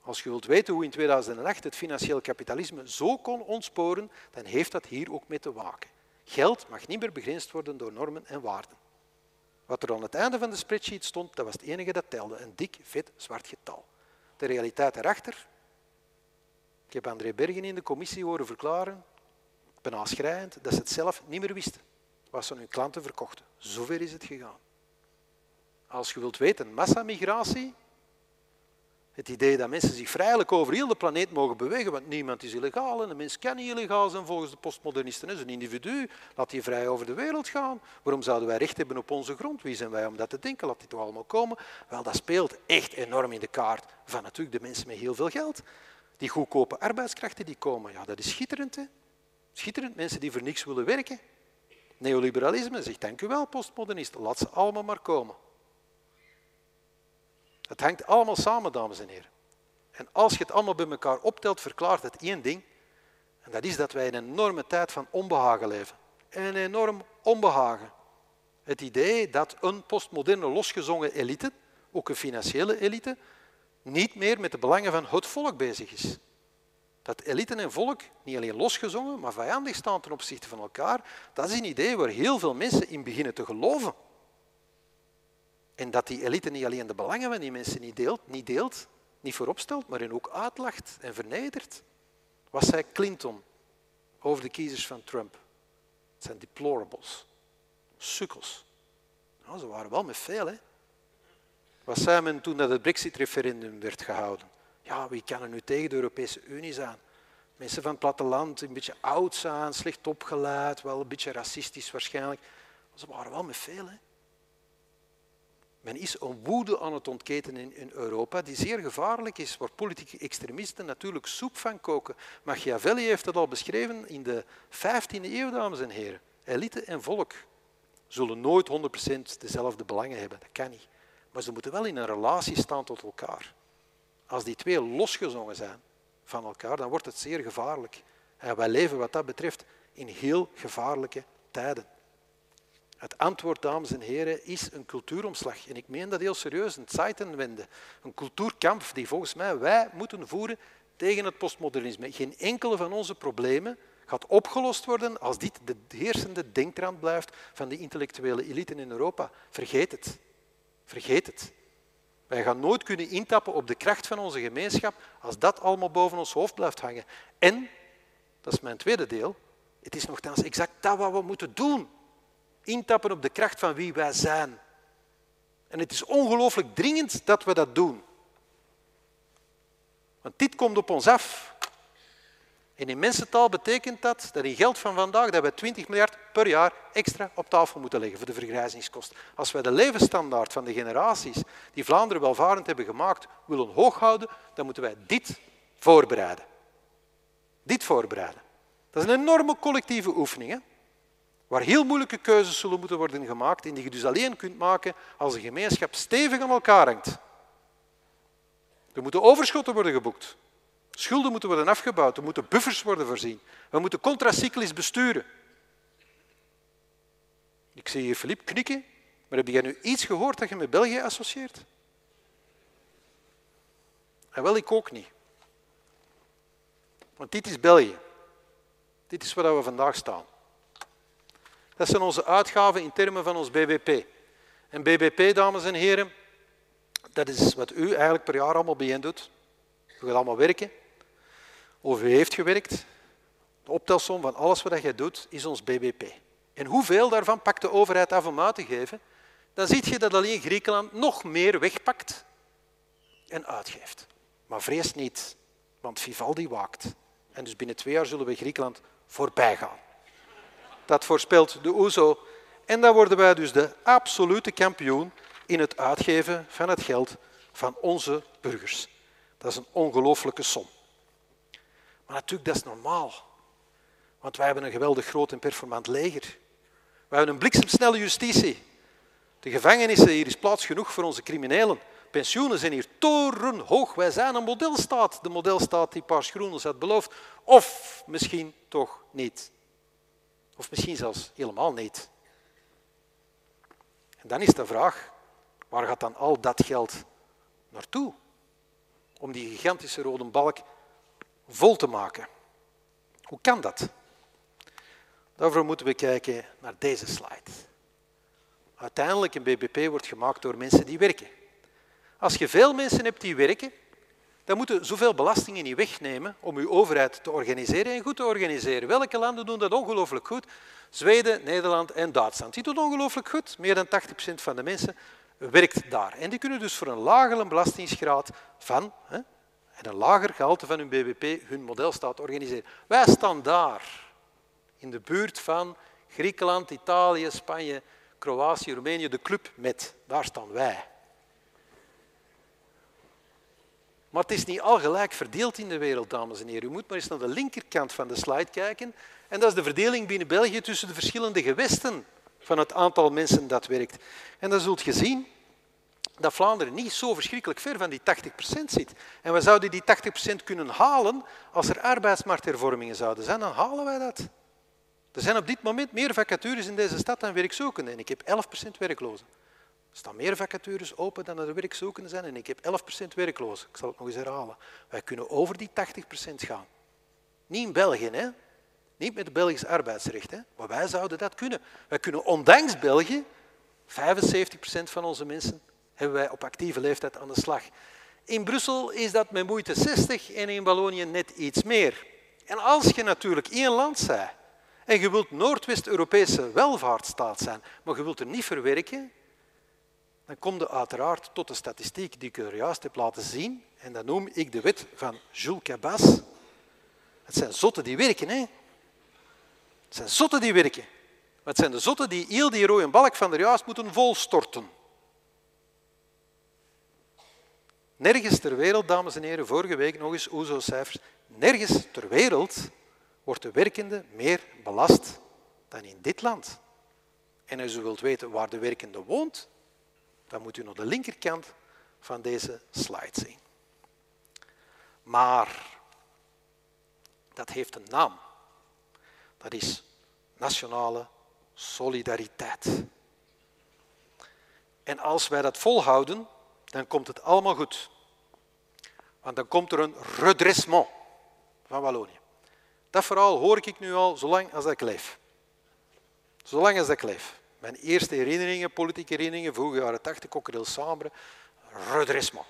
Als je wilt weten hoe in 2008 het financieel kapitalisme zo kon ontsporen, dan heeft dat hier ook mee te waken. Geld mag niet meer begrensd worden door normen en waarden. Wat er aan het einde van de spreadsheet stond, dat was het enige dat telde. Een dik, vet, zwart getal. De realiteit erachter, heb André Bergen in de commissie horen verklaren, bijna schrijend, dat ze het zelf niet meer wisten wat ze hun klanten verkochten. Zover is het gegaan. Als je wilt weten, massamigratie, Het idee dat mensen zich vrijelijk over heel de planeet mogen bewegen, want niemand is illegaal en een mens kan niet illegaal zijn volgens de postmodernisten. Het is een individu, laat die vrij over de wereld gaan. Waarom zouden wij recht hebben op onze grond? Wie zijn wij om dat te denken? Laat die toch allemaal komen? Wel, dat speelt echt enorm in de kaart van natuurlijk de mensen met heel veel geld. Die goedkope arbeidskrachten die komen, ja, dat is schitterend. Hè? Schitterend, mensen die voor niks willen werken. Neoliberalisme zegt, dank u wel, postmodernisten, laat ze allemaal maar komen. Het hangt allemaal samen, dames en heren. En als je het allemaal bij elkaar optelt, verklaart het één ding. En dat is dat wij een enorme tijd van onbehagen leven. Een enorm onbehagen. Het idee dat een postmoderne losgezongen elite, ook een financiële elite, niet meer met de belangen van het volk bezig is. Dat elite en volk niet alleen losgezongen, maar vijandig staan ten opzichte van elkaar, dat is een idee waar heel veel mensen in beginnen te geloven. En dat die elite niet alleen de belangen van die mensen niet deelt, niet, deelt, niet vooropstelt, maar hen ook uitlacht en vernedert. Wat zei Clinton over de kiezers van Trump? Het zijn deplorables, sukkels. Nou, ze waren wel met veel, hè? Wat zei men toen dat het Brexit-referendum werd gehouden? Ja, wie kan er nu tegen de Europese Unie zijn? Mensen van het platteland, een beetje oud zijn, slecht opgeleid, wel een beetje racistisch waarschijnlijk. Ze waren wel met veel, hè? Men is een woede aan het ontketen in, Europa die zeer gevaarlijk is, waar politieke extremisten natuurlijk soep van koken. Machiavelli heeft het al beschreven in de 15e eeuw, dames en heren. Elite en volk zullen nooit 100% dezelfde belangen hebben, dat kan niet. Maar ze moeten wel in een relatie staan tot elkaar. Als die twee losgezongen zijn van elkaar, dan wordt het zeer gevaarlijk. En wij leven wat dat betreft in heel gevaarlijke tijden. Het antwoord, dames en heren, is een cultuuromslag. En ik meen dat heel serieus, een Zeitenwende. Een cultuurkamp die volgens mij wij moeten voeren tegen het postmodernisme. Geen enkele van onze problemen gaat opgelost worden als dit de heersende denktrand blijft van de intellectuele elite in Europa. Vergeet het. Vergeet het. Wij gaan nooit kunnen intappen op de kracht van onze gemeenschap als dat allemaal boven ons hoofd blijft hangen. En, dat is mijn tweede deel, het is nogthans exact dat wat we moeten doen intappen op de kracht van wie wij zijn. En het is ongelooflijk dringend dat we dat doen. Want dit komt op ons af. En in mensentaal betekent dat dat in geld van vandaag dat we 20 miljard per jaar extra op tafel moeten leggen voor de vergrijzingskosten. Als wij de levensstandaard van de generaties die Vlaanderen welvarend hebben gemaakt willen hoog houden, dan moeten wij dit voorbereiden. Dit voorbereiden. Dat is een enorme collectieve oefening. Hè? waar heel moeilijke keuzes zullen moeten worden gemaakt en die je dus alleen kunt maken als een gemeenschap stevig aan elkaar hangt. Er moeten overschotten worden geboekt. Schulden moeten worden afgebouwd. Er moeten buffers worden voorzien. We moeten contracyclisch besturen. Ik zie hier Filip knikken, maar heb jij nu iets gehoord dat je met België associeert? En wel, ik ook niet. Want dit is België. Dit is waar we vandaag staan. Dat zijn onze uitgaven in termen van ons BBP. En BBP, dames en heren, dat is wat u eigenlijk per jaar allemaal bijeen doet. U gaat allemaal werken. Of u heeft gewerkt. De optelsom van alles wat jij doet is ons BBP. En hoeveel daarvan pakt de overheid af om uit te geven? Dan zie je dat alleen Griekenland nog meer wegpakt en uitgeeft. Maar vrees niet, want Vivaldi waakt. En dus binnen twee jaar zullen we Griekenland voorbij gaan. Dat voorspelt de OESO. En dan worden wij dus de absolute kampioen in het uitgeven van het geld van onze burgers. Dat is een ongelooflijke som. Maar natuurlijk, dat is normaal. Want wij hebben een geweldig groot en performant leger. We hebben een bliksemsnelle justitie. De gevangenissen, hier is plaats genoeg voor onze criminelen. Pensioenen zijn hier torenhoog. Wij zijn een modelstaat. De modelstaat die Paars Groenels had beloofd. Of misschien toch niet. Of misschien zelfs helemaal niet. En dan is de vraag, waar gaat dan al dat geld naartoe? Om die gigantische rode balk vol te maken. Hoe kan dat? Daarvoor moeten we kijken naar deze slide. Uiteindelijk, een BBP wordt gemaakt door mensen die werken. Als je veel mensen hebt die werken, dan moeten zoveel belastingen niet wegnemen om uw overheid te organiseren en goed te organiseren. Welke landen doen dat ongelooflijk goed? Zweden, Nederland en Duitsland. Die doen ongelooflijk goed. Meer dan 80% van de mensen werkt daar. En die kunnen dus voor een lagere belastingsgraad van en een lager gehalte van hun bbp hun modelstaat organiseren. Wij staan daar, in de buurt van Griekenland, Italië, Spanje, Kroatië, Roemenië, de club met. Daar staan wij. Maar het is niet al gelijk verdeeld in de wereld, dames en heren. U moet maar eens naar de linkerkant van de slide kijken. En dat is de verdeling binnen België tussen de verschillende gewesten van het aantal mensen dat werkt. En dan zult je zien dat Vlaanderen niet zo verschrikkelijk ver van die 80% zit. En we zouden die 80% kunnen halen als er arbeidsmarkthervormingen zouden zijn, dan halen wij dat. Er zijn op dit moment meer vacatures in deze stad dan werkzoekenden en ik heb 11% werklozen. Er staan meer vacatures open dan er werkzoekenden zijn en ik heb 11% werklozen. Ik zal het nog eens herhalen. Wij kunnen over die 80% gaan. Niet in België, hè? niet met het Belgisch arbeidsrecht, hè? maar wij zouden dat kunnen. Wij kunnen ondanks België 75% van onze mensen hebben wij op actieve leeftijd aan de slag. In Brussel is dat met moeite 60 en in Wallonië net iets meer. En als je natuurlijk één land bent en je wilt Noordwest-Europese welvaartsstaat zijn, maar je wilt er niet verwerken, dan kom je uiteraard tot de statistiek die ik er juist heb laten zien. En dat noem ik de wet van Jules Cabas. Het zijn zotten die werken. Hè? Het zijn zotten die werken. Maar het zijn de zotten die heel die rode balk van de juist moeten volstorten. Nergens ter wereld, dames en heren, vorige week nog eens OESO-cijfers, nergens ter wereld wordt de werkende meer belast dan in dit land. En als u wilt weten waar de werkende woont, dan moet u naar de linkerkant van deze slide zien. Maar dat heeft een naam. Dat is nationale solidariteit. En als wij dat volhouden, dan komt het allemaal goed. Want dan komt er een redressement van Wallonië. Dat verhaal hoor ik nu al zolang als ik leef. Zolang als ik leef. Mijn eerste herinneringen, politieke herinneringen, vroege jaren 80, Cocktail Sambre, redressement.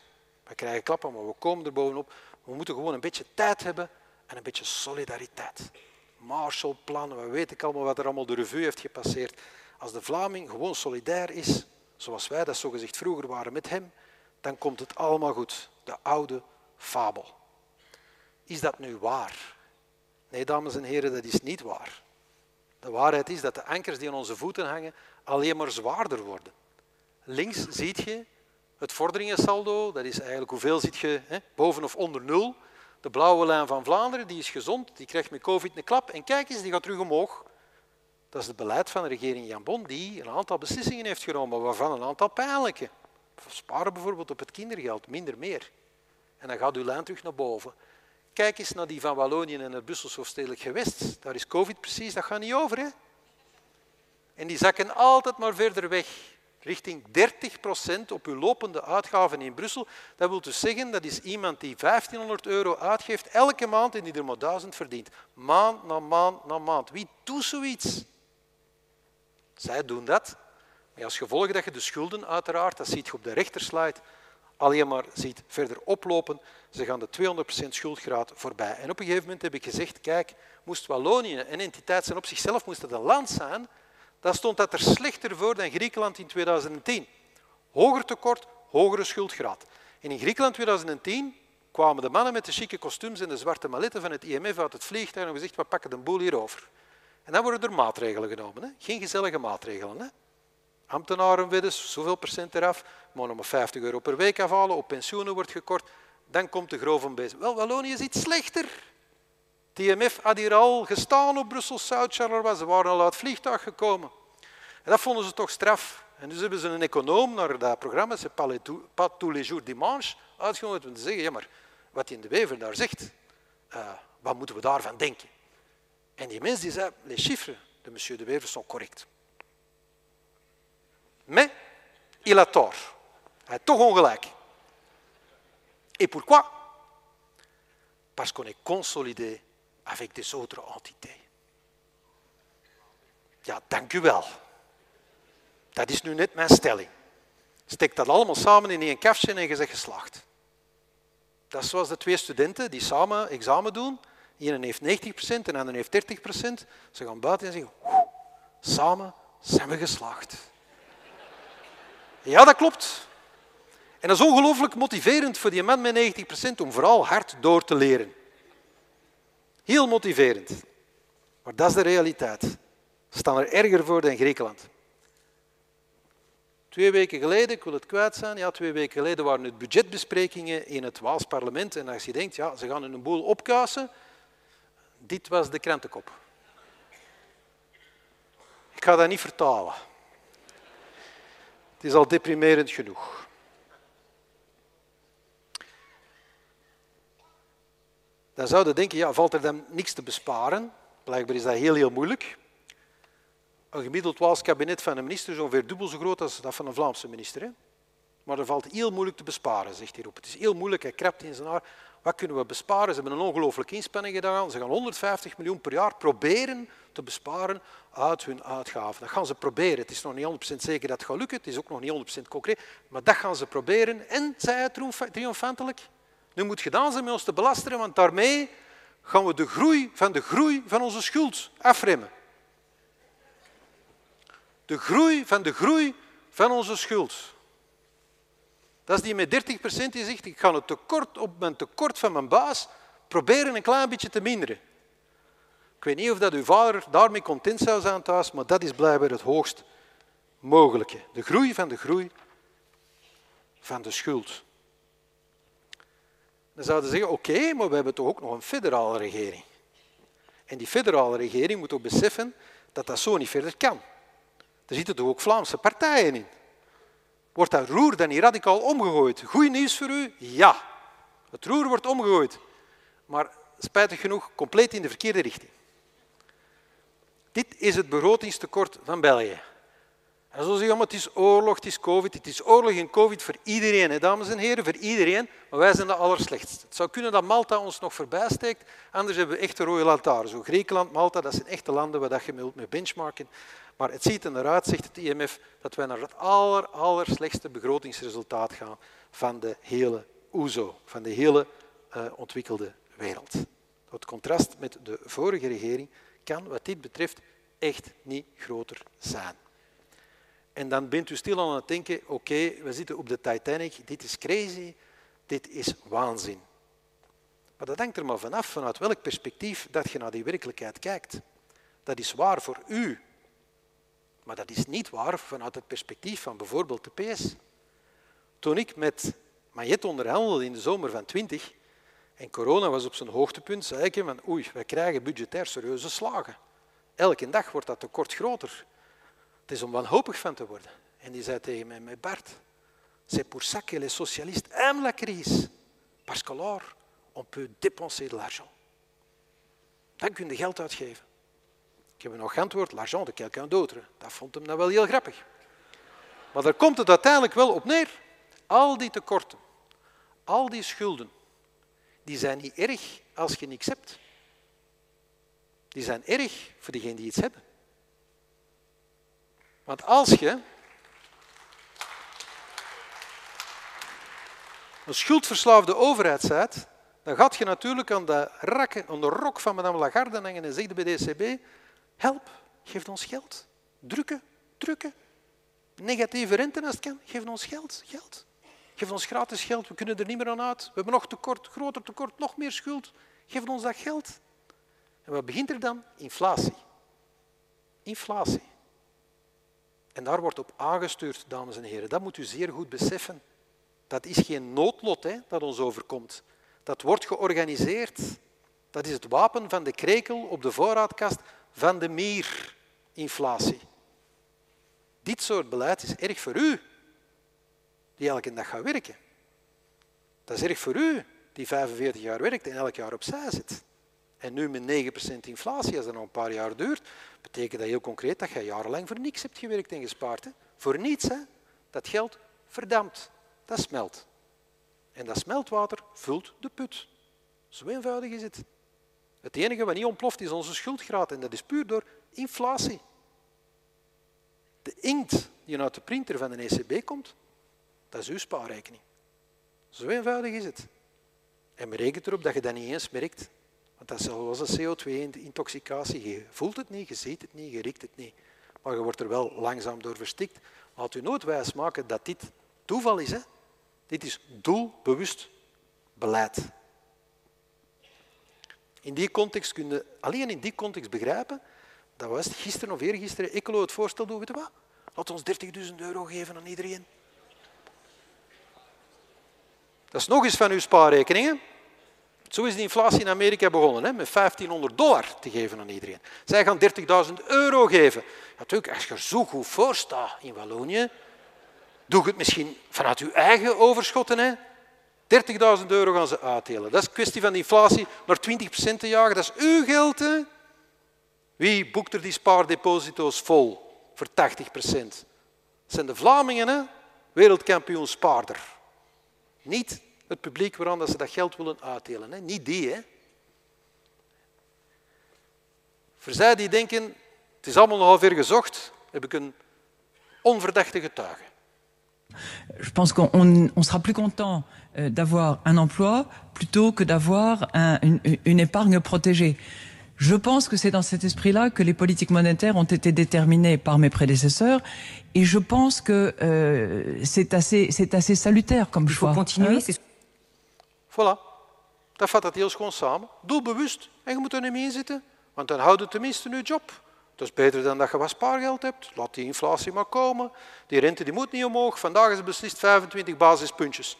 We krijgen klappen, maar we komen er bovenop. We moeten gewoon een beetje tijd hebben en een beetje solidariteit. Marshallplannen, we weten allemaal wat er allemaal de revue heeft gepasseerd. Als de Vlaming gewoon solidair is, zoals wij dat zogezegd vroeger waren met hem, dan komt het allemaal goed. De oude fabel. Is dat nu waar? Nee, dames en heren, dat is niet waar. De waarheid is dat de ankers die aan onze voeten hangen alleen maar zwaarder worden. Links ziet je het vorderingensaldo, dat is eigenlijk hoeveel zit je hè, boven of onder nul. De blauwe lijn van Vlaanderen die is gezond, die krijgt met COVID een klap. En kijk eens, die gaat terug omhoog. Dat is het beleid van de regering Jan Bon, die een aantal beslissingen heeft genomen, waarvan een aantal pijnlijke. Sparen bijvoorbeeld op het kindergeld, minder meer. En dan gaat uw lijn terug naar boven. Kijk eens naar die van Wallonië en het Brussels hoofdstedelijk gewest. Daar is COVID precies, dat gaat niet over. Hè? En die zakken altijd maar verder weg. Richting 30 procent op uw lopende uitgaven in Brussel. Dat wil dus zeggen, dat is iemand die 1500 euro uitgeeft elke maand en die er maar 1000 verdient. Maand na maand na maand. Wie doet zoiets? Zij doen dat. Maar als gevolg dat je de schulden uiteraard, dat ziet je op de rechterslide, alleen maar ziet verder oplopen. Ze gaan de 200% schuldgraad voorbij. En op een gegeven moment heb ik gezegd, kijk, moest Wallonië een entiteit zijn op zichzelf, moest het een land zijn, dan stond dat er slechter voor dan Griekenland in 2010. Hoger tekort, hogere schuldgraad. En in Griekenland 2010 kwamen de mannen met de chique kostuums en de zwarte maletten van het IMF uit het vliegtuig en gezegd, we pakken de boel hier over. En dan worden er maatregelen genomen. Hè? Geen gezellige maatregelen. Hè? Ambtenarenweddes, zoveel procent eraf, maar nog maar 50 euro per week afhalen, op pensioenen wordt gekort. Dan komt de grove bezig. Wel, Wallonië is iets slechter. TMF had hier al gestaan op Brussel-Zuid, Charleroi. Ze waren al uit het vliegtuig gekomen. En dat vonden ze toch straf. En dus hebben ze een econoom naar dat programma, c'est pas tous les jours dimanche, uitgenodigd om te zeggen, ja maar, wat in de Wever daar zegt, uh, wat moeten we daarvan denken? En die mens die zei, les chiffres de monsieur de Wever sont corrects. Mais il a tort. Hij heeft toch ongelijk. Et pourquoi Parce qu'on est consolidé avec des autres entités. Ja, dank u wel. Dat is nu net mijn stelling. Steek dat allemaal samen in één kafje en je zegt geslaagd. Dat is zoals de twee studenten die samen examen doen. Eén heeft 90% en de ander heeft 30%. Ze gaan buiten en zeggen, samen zijn we geslaagd. Ja, dat klopt. En dat is ongelooflijk motiverend voor die man met 90% om vooral hard door te leren. Heel motiverend. Maar dat is de realiteit. Ze staan er erger voor dan Griekenland. Twee weken geleden, ik wil het kwijt zijn, ja, twee weken geleden waren het budgetbesprekingen in het Waals parlement. En als je denkt, ja, ze gaan een boel opkuisen, dit was de krantenkop. Ik ga dat niet vertalen. Het is al deprimerend genoeg. Dan zouden we denken, ja, valt er dan niks te besparen? Blijkbaar is dat heel, heel moeilijk. Een gemiddeld Waals kabinet van een minister is ongeveer dubbel zo groot als dat van een Vlaamse minister. Hè? Maar er valt heel moeilijk te besparen, zegt hij op. Het is heel moeilijk, hij krapt in zijn haar. Wat kunnen we besparen? Ze hebben een ongelooflijke inspanning gedaan. Ze gaan 150 miljoen per jaar proberen te besparen uit hun uitgaven. Dat gaan ze proberen. Het is nog niet 100% zeker dat het gaat lukken. Het is ook nog niet 100% concreet. Maar dat gaan ze proberen. En, zei hij triomfantelijk, nu moet gedaan zijn met ons te belasteren, want daarmee gaan we de groei van de groei van onze schuld afremmen. De groei van de groei van onze schuld. Dat is die met 30% die zegt, ik ga het tekort op mijn tekort van mijn baas proberen een klein beetje te minderen. Ik weet niet of dat uw vader daarmee content zou zijn thuis, maar dat is blijkbaar het hoogst mogelijke. De groei van de groei van de schuld. Dan zouden ze zeggen, oké, maar we hebben toch ook nog een federale regering. En die federale regering moet ook beseffen dat dat zo niet verder kan. Er zitten toch ook Vlaamse partijen in. Wordt dat roer dan niet radicaal omgegooid? Goed nieuws voor u? Ja. Het roer wordt omgegooid. Maar spijtig genoeg compleet in de verkeerde richting. Dit is het begrotingstekort van België. En zo zeggen we, het is oorlog, het is covid. Het is oorlog en covid voor iedereen, hè, dames en heren, voor iedereen. Maar wij zijn de allerslechtst. Het zou kunnen dat Malta ons nog voorbij steekt, anders hebben we echt een rode lantaarn. Zo Griekenland, Malta, dat zijn echte landen waar je mee benchmarken. Maar het ziet er naar uit, zegt het IMF, dat wij naar het aller, allerslechtste begrotingsresultaat gaan van de hele OESO, van de hele uh, ontwikkelde wereld. Het contrast met de vorige regering kan wat dit betreft echt niet groter zijn. En dan bent u stil aan het denken, oké, we zitten op de Titanic, dit is crazy, dit is waanzin. Maar dat hangt er maar vanaf, vanuit welk perspectief dat je naar die werkelijkheid kijkt. Dat is waar voor u, maar dat is niet waar vanuit het perspectief van bijvoorbeeld de PS. Toen ik met Majet onderhandelde in de zomer van 20 en corona was op zijn hoogtepunt, zei ik hem, oei, wij krijgen budgetair serieuze slagen. Elke dag wordt dat tekort groter. Het is om wanhopig van te worden. En die zei tegen mij, met Bart, c'est pour ça que les socialistes aiment la crise. Parce que alors, on peut dépenser de l'argent. Dan kun je geld uitgeven. Ik heb hem nog geantwoord, l'argent de quelqu'un d'autre. Dat vond hem dan wel heel grappig. Maar daar komt het uiteindelijk wel op neer. Al die tekorten, al die schulden, die zijn niet erg als je niks hebt. Die zijn erg voor degenen die iets hebben. Want als je een schuldverslaafde overheid bent, dan gaat je natuurlijk aan de, rakken, aan de rok van madame Lagarde hangen en zegt bij de ECB, help, geef ons geld. Drukken, drukken. Negatieve rente als het kan, geef ons geld, geld. Geef ons gratis geld, we kunnen er niet meer aan uit. We hebben nog tekort, groter tekort, nog meer schuld. Geef ons dat geld. En wat begint er dan? Inflatie. Inflatie. En daar wordt op aangestuurd, dames en heren. Dat moet u zeer goed beseffen. Dat is geen noodlot hè, dat ons overkomt. Dat wordt georganiseerd. Dat is het wapen van de krekel op de voorraadkast van de mierinflatie. Dit soort beleid is erg voor u, die elke dag gaat werken. Dat is erg voor u, die 45 jaar werkt en elk jaar opzij zit. En nu met 9% inflatie, als dat nog een paar jaar duurt, betekent dat heel concreet dat je jarenlang voor niks hebt gewerkt en gespaard. Hè? Voor niets. Hè? Dat geld verdampt. Dat smelt. En dat smeltwater vult de put. Zo eenvoudig is het. Het enige wat niet ontploft is onze schuldgraad en dat is puur door inflatie. De inkt die uit de printer van de ECB komt, dat is uw spaarrekening. Zo eenvoudig is het. En rekent erop dat je dat niet eens merkt want dat is zoals een CO2-intoxicatie. Je voelt het niet, je ziet het niet, je riekt het niet. maar je wordt er wel langzaam door verstikt. Laat u nooit wijs maken dat dit toeval is. Hè? Dit is doelbewust beleid. In die context kun je alleen in die context begrijpen, dat was gisteren of eergisteren Ecolo het voorstel doen, weet je wat? Laat ons 30.000 euro geven aan iedereen. Dat is nog eens van uw spaarrekeningen. Zo is de inflatie in Amerika begonnen, hè, met 1500 dollar te geven aan iedereen. Zij gaan 30.000 euro geven. Natuurlijk, als je zo goed voorstaat in Wallonië, doe het misschien vanuit uw eigen overschotten. 30.000 euro gaan ze uitdelen. Dat is een kwestie van inflatie naar 20% te jagen. Dat is uw geld. Hè? Wie boekt er die spaardeposito's vol voor 80%? Dat zijn de Vlamingen, hè? wereldkampioen spaarder. Niet het publiek waaraan ze dat geld willen uitdelen. Hè? Niet die. Hè? Voor zij die denken, het is allemaal nogal ver gezocht, heb ik een onverdachte getuige. Je pense qu'on on sera plus content euh, d'avoir un emploi plutôt que d'avoir un, une, une épargne protégée. Je pense que c'est dans cet esprit-là que les politiques monétaires ont été déterminées par mes prédécesseurs et je pense que euh, c'est assez, assez salutaire comme Il choix. faut continuer. Hein? Voilà. Dat vat het heel gewoon samen. Doelbewust. En je moet er niet mee zitten, want dan houdt het tenminste je job. Dat is beter dan dat je wat spaargeld hebt. Laat die inflatie maar komen. Die rente die moet niet omhoog. Vandaag is het beslist 25 basispuntjes.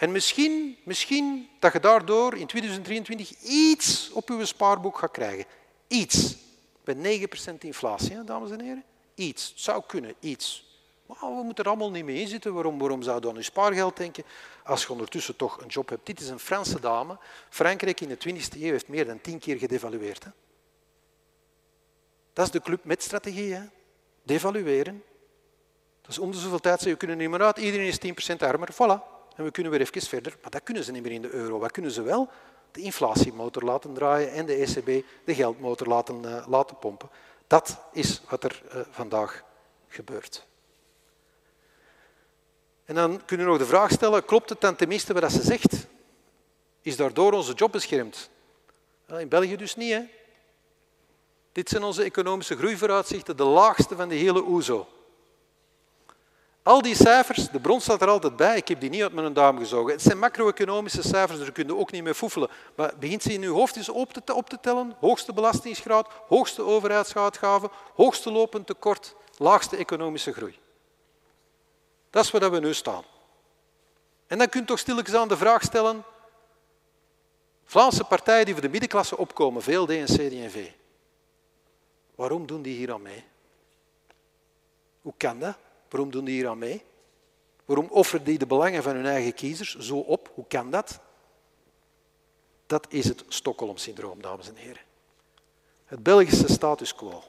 En misschien, misschien dat je daardoor in 2023 iets op je spaarboek gaat krijgen. Iets. Bij 9% inflatie, dames en heren. Iets. Het zou kunnen, iets. Maar we moeten er allemaal niet mee zitten. Waarom, waarom zou je aan je spaargeld denken als je ondertussen toch een job hebt? Dit is een Franse dame. Frankrijk in de 20e eeuw heeft meer dan tien keer gedevalueerd. Hè. Dat is de club met strategie. Hè. Devalueren. Dat is om de zoveel tijd zeggen, we kunnen niet meer uit. Iedereen is 10% armer. Voilà. En we kunnen weer even verder. Maar dat kunnen ze niet meer in de euro. Wat kunnen ze wel? De inflatiemotor laten draaien en de ECB de geldmotor laten, uh, laten pompen. Dat is wat er uh, vandaag gebeurt. En dan kunnen we nog de vraag stellen, klopt het dan tenminste wat ze zegt? Is daardoor onze job beschermd? In België dus niet. Hè? Dit zijn onze economische groeivooruitzichten, de laagste van de hele OESO. Al die cijfers, de bron staat er altijd bij, ik heb die niet uit mijn duim gezogen. Het zijn macro-economische cijfers, daar kun je ook niet mee foefelen. Maar begint ze in uw hoofd eens op te, op te tellen. Hoogste belastingsgraad, hoogste overheidsuitgaven, hoogste lopend tekort, laagste economische groei. Dat is waar we nu staan. En dan kun je toch stilletjes aan de vraag stellen, Vlaamse partijen die voor de middenklasse opkomen, VLD en CD&V, waarom doen die hier aan mee? Hoe kan dat? Waarom doen die hier aan mee? Waarom offeren die de belangen van hun eigen kiezers zo op? Hoe kan dat? Dat is het Stockholm-syndroom, dames en heren. Het Belgische status quo.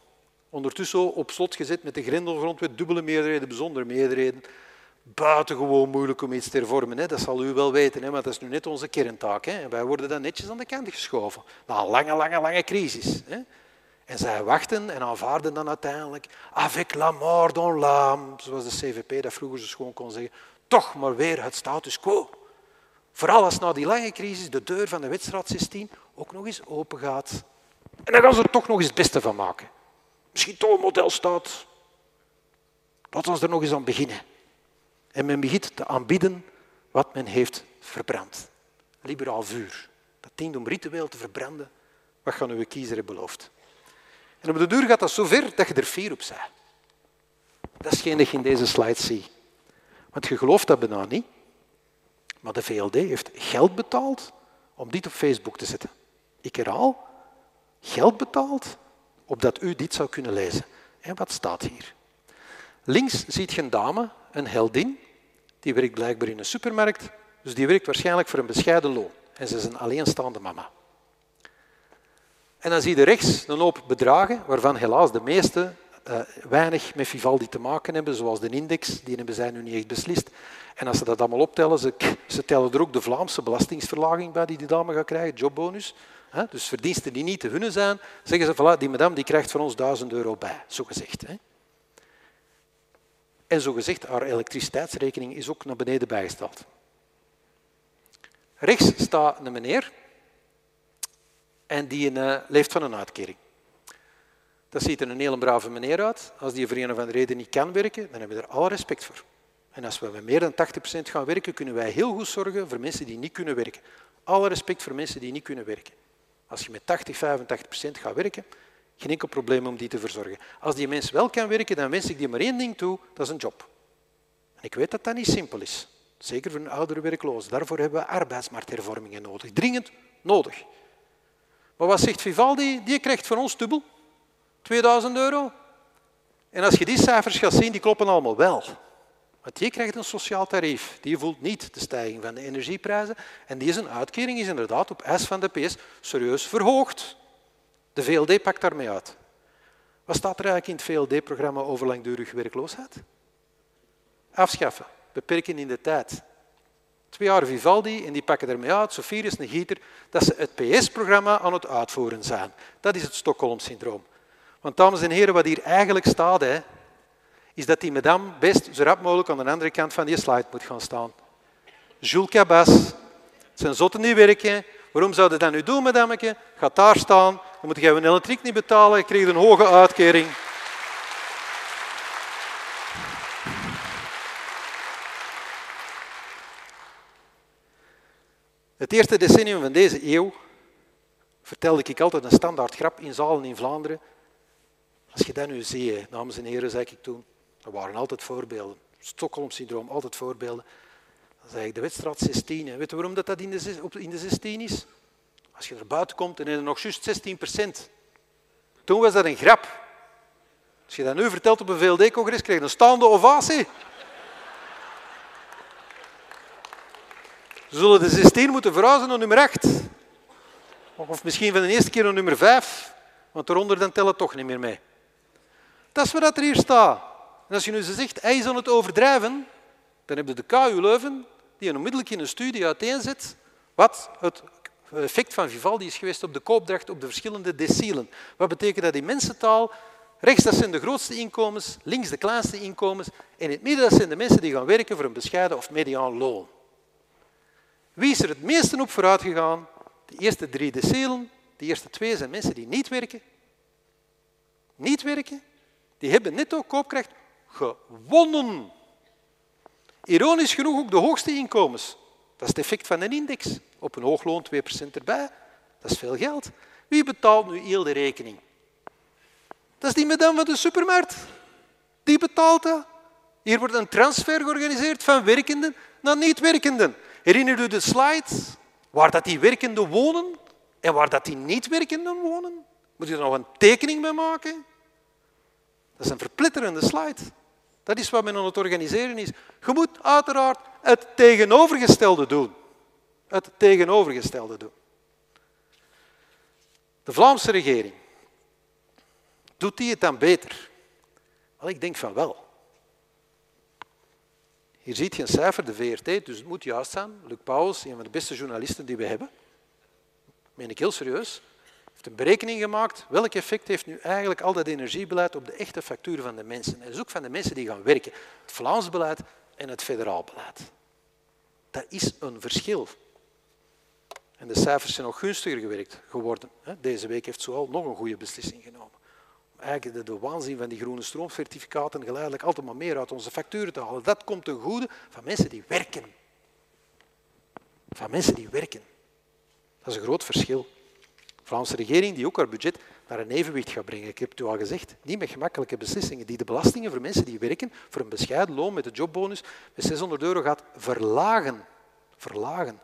Ondertussen op slot gezet met de grendelgrondwet, dubbele meerderheden, bijzondere meerderheden. Buitengewoon moeilijk om iets te hervormen. Hè. Dat zal u wel weten, hè, maar dat is nu net onze kerntaak. Hè. Wij worden dan netjes aan de kant geschoven. Na een lange, lange, lange crisis. Hè. En zij wachten en aanvaarden dan uiteindelijk avec la mort dans l'âme, zoals de CVP dat vroeger zo schoon kon zeggen, toch maar weer het status quo. Vooral als na die lange crisis de deur van de wedstrijd 16 ook nog eens open gaat. En dan gaan ze er toch nog eens het beste van maken. Misschien toch een modelstaat. Laten we er nog eens aan beginnen. En men begint te aanbieden wat men heeft verbrand. Liberaal vuur. Dat dient om ritueel te verbranden. Wat gaan uw kiezer beloofd? En op de duur gaat dat zo ver dat je er vier op bent. Dat is geen dat je in deze slide ziet. Want je gelooft dat bijna niet. Maar de VLD heeft geld betaald om dit op Facebook te zetten. Ik herhaal, geld betaald opdat u dit zou kunnen lezen. En wat staat hier? Links ziet je een dame, een heldin, die werkt blijkbaar in een supermarkt, dus die werkt waarschijnlijk voor een bescheiden loon. En ze is een alleenstaande mama. En dan zie je rechts een hoop bedragen, waarvan helaas de meeste uh, weinig met Vivaldi te maken hebben, zoals de index, die hebben zij nu niet echt beslist. En als ze dat allemaal optellen, ze, ze tellen er ook de Vlaamse belastingsverlaging bij die die dame gaat krijgen, jobbonus. Dus verdiensten die niet te hunne zijn, zeggen ze, voilà, die madame die krijgt van ons 1000 euro bij, zo gezegd. En zo gezegd, haar elektriciteitsrekening is ook naar beneden bijgesteld. Rechts staat een meneer en die uh, leeft van een uitkering. Dat ziet er een hele brave meneer uit. Als die voor een of andere reden niet kan werken, dan hebben we er alle respect voor. En als we met meer dan 80% gaan werken, kunnen wij heel goed zorgen voor mensen die niet kunnen werken. Alle respect voor mensen die niet kunnen werken. Als je met 80, 85% gaat werken, geen enkel probleem om die te verzorgen. Als die mens wel kan werken, dan wens ik die maar één ding toe, dat is een job. Ik weet dat dat niet simpel is. Zeker voor een oudere werkloze. Daarvoor hebben we arbeidsmarkthervormingen nodig. Dringend nodig. Maar wat zegt Vivaldi? Die krijgt van ons dubbel. 2000 euro. En als je die cijfers gaat zien, die kloppen allemaal wel. Want die krijgt een sociaal tarief. Die voelt niet de stijging van de energieprijzen. En deze uitkering is inderdaad op eis van de PS serieus verhoogd. De VLD pakt daarmee uit. Wat staat er eigenlijk in het VLD-programma over langdurige werkloosheid? Afschaffen, beperken in de tijd. Twee jaar Vivaldi en die pakken ermee uit, Sofie is een gieter, dat ze het PS-programma aan het uitvoeren zijn. Dat is het Stockholm-syndroom. Want dames en heren, wat hier eigenlijk staat, hè, is dat die madame best zo rap mogelijk aan de andere kant van die slide moet gaan staan. Jules Cabas, zijn zotten die werken. Waarom zouden dat nu doen, madameke? Gaat daar staan, dan moet je een elektriek niet betalen, je krijgt een hoge uitkering. Het eerste decennium van deze eeuw vertelde ik altijd een standaard grap in zalen in Vlaanderen. Als je dat nu ziet, dames en heren, zei ik toen, er waren altijd voorbeelden. Stockholm-syndroom, altijd voorbeelden. Dan zei ik de wedstrijd 16. Weet je waarom dat, dat in, de, in de 16 is? Als je er buiten komt, dan is er nog juist 16 procent. Toen was dat een grap. Als je dat nu vertelt op een VLD-congres, krijg je een staande ovatie. Ze zullen de 16 moeten verhuizen naar nummer 8. Of misschien van de eerste keer naar nummer 5, want eronder dan tellen toch niet meer mee. Dat is wat er hier staat. En als je nu zegt, hij is aan het overdrijven, dan heb je de KU Leuven, die onmiddellijk in een studie uiteenzet wat het effect van Vivaldi is geweest op de koopdracht op de verschillende decilen. Wat betekent dat in mensentaal? Rechts dat zijn de grootste inkomens, links de kleinste inkomens en in het midden dat zijn de mensen die gaan werken voor een bescheiden of mediaan loon. Wie is er het meeste op vooruit gegaan? De eerste drie decilen, de eerste twee zijn mensen die niet werken. Niet werken, die hebben netto koopkracht gewonnen. Ironisch genoeg ook de hoogste inkomens. Dat is het effect van een index. Op een hoog loon 2% erbij. Dat is veel geld. Wie betaalt nu heel de rekening? Dat is die madame van de supermarkt. Die betaalt dat. Hier wordt een transfer georganiseerd van werkenden naar niet-werkenden. Herinner u de slide waar dat die werkenden wonen en waar dat die niet-werkenden wonen? Moet je er nog een tekening mee maken? Dat is een verplitterende slide. Dat is wat men aan het organiseren is. Je moet uiteraard het tegenovergestelde doen. Het tegenovergestelde doen. De Vlaamse regering, doet die het dan beter? Ik denk van wel. Hier ziet je een cijfer, de VRT, dus het moet juist zijn. Luc Pauwels, een van de beste journalisten die we hebben, meen ik heel serieus, heeft een berekening gemaakt. Welk effect heeft nu eigenlijk al dat energiebeleid op de echte factuur van de mensen? En ook van de mensen die gaan werken. Het Vlaams beleid en het federaal beleid. Dat is een verschil. En de cijfers zijn nog gunstiger gewerkt geworden. Deze week heeft Zoal nog een goede beslissing genomen. Eigenlijk de, de waanzin van die groene stroomcertificaten geleidelijk altijd maar meer uit onze facturen te halen. Dat komt ten goede van mensen die werken. Van mensen die werken. Dat is een groot verschil. De Vlaamse regering die ook haar budget naar een evenwicht gaat brengen. Ik heb het u al gezegd, niet met gemakkelijke beslissingen. Die de belastingen voor mensen die werken, voor een bescheiden loon met de jobbonus, met 600 euro gaat verlagen. Verlagen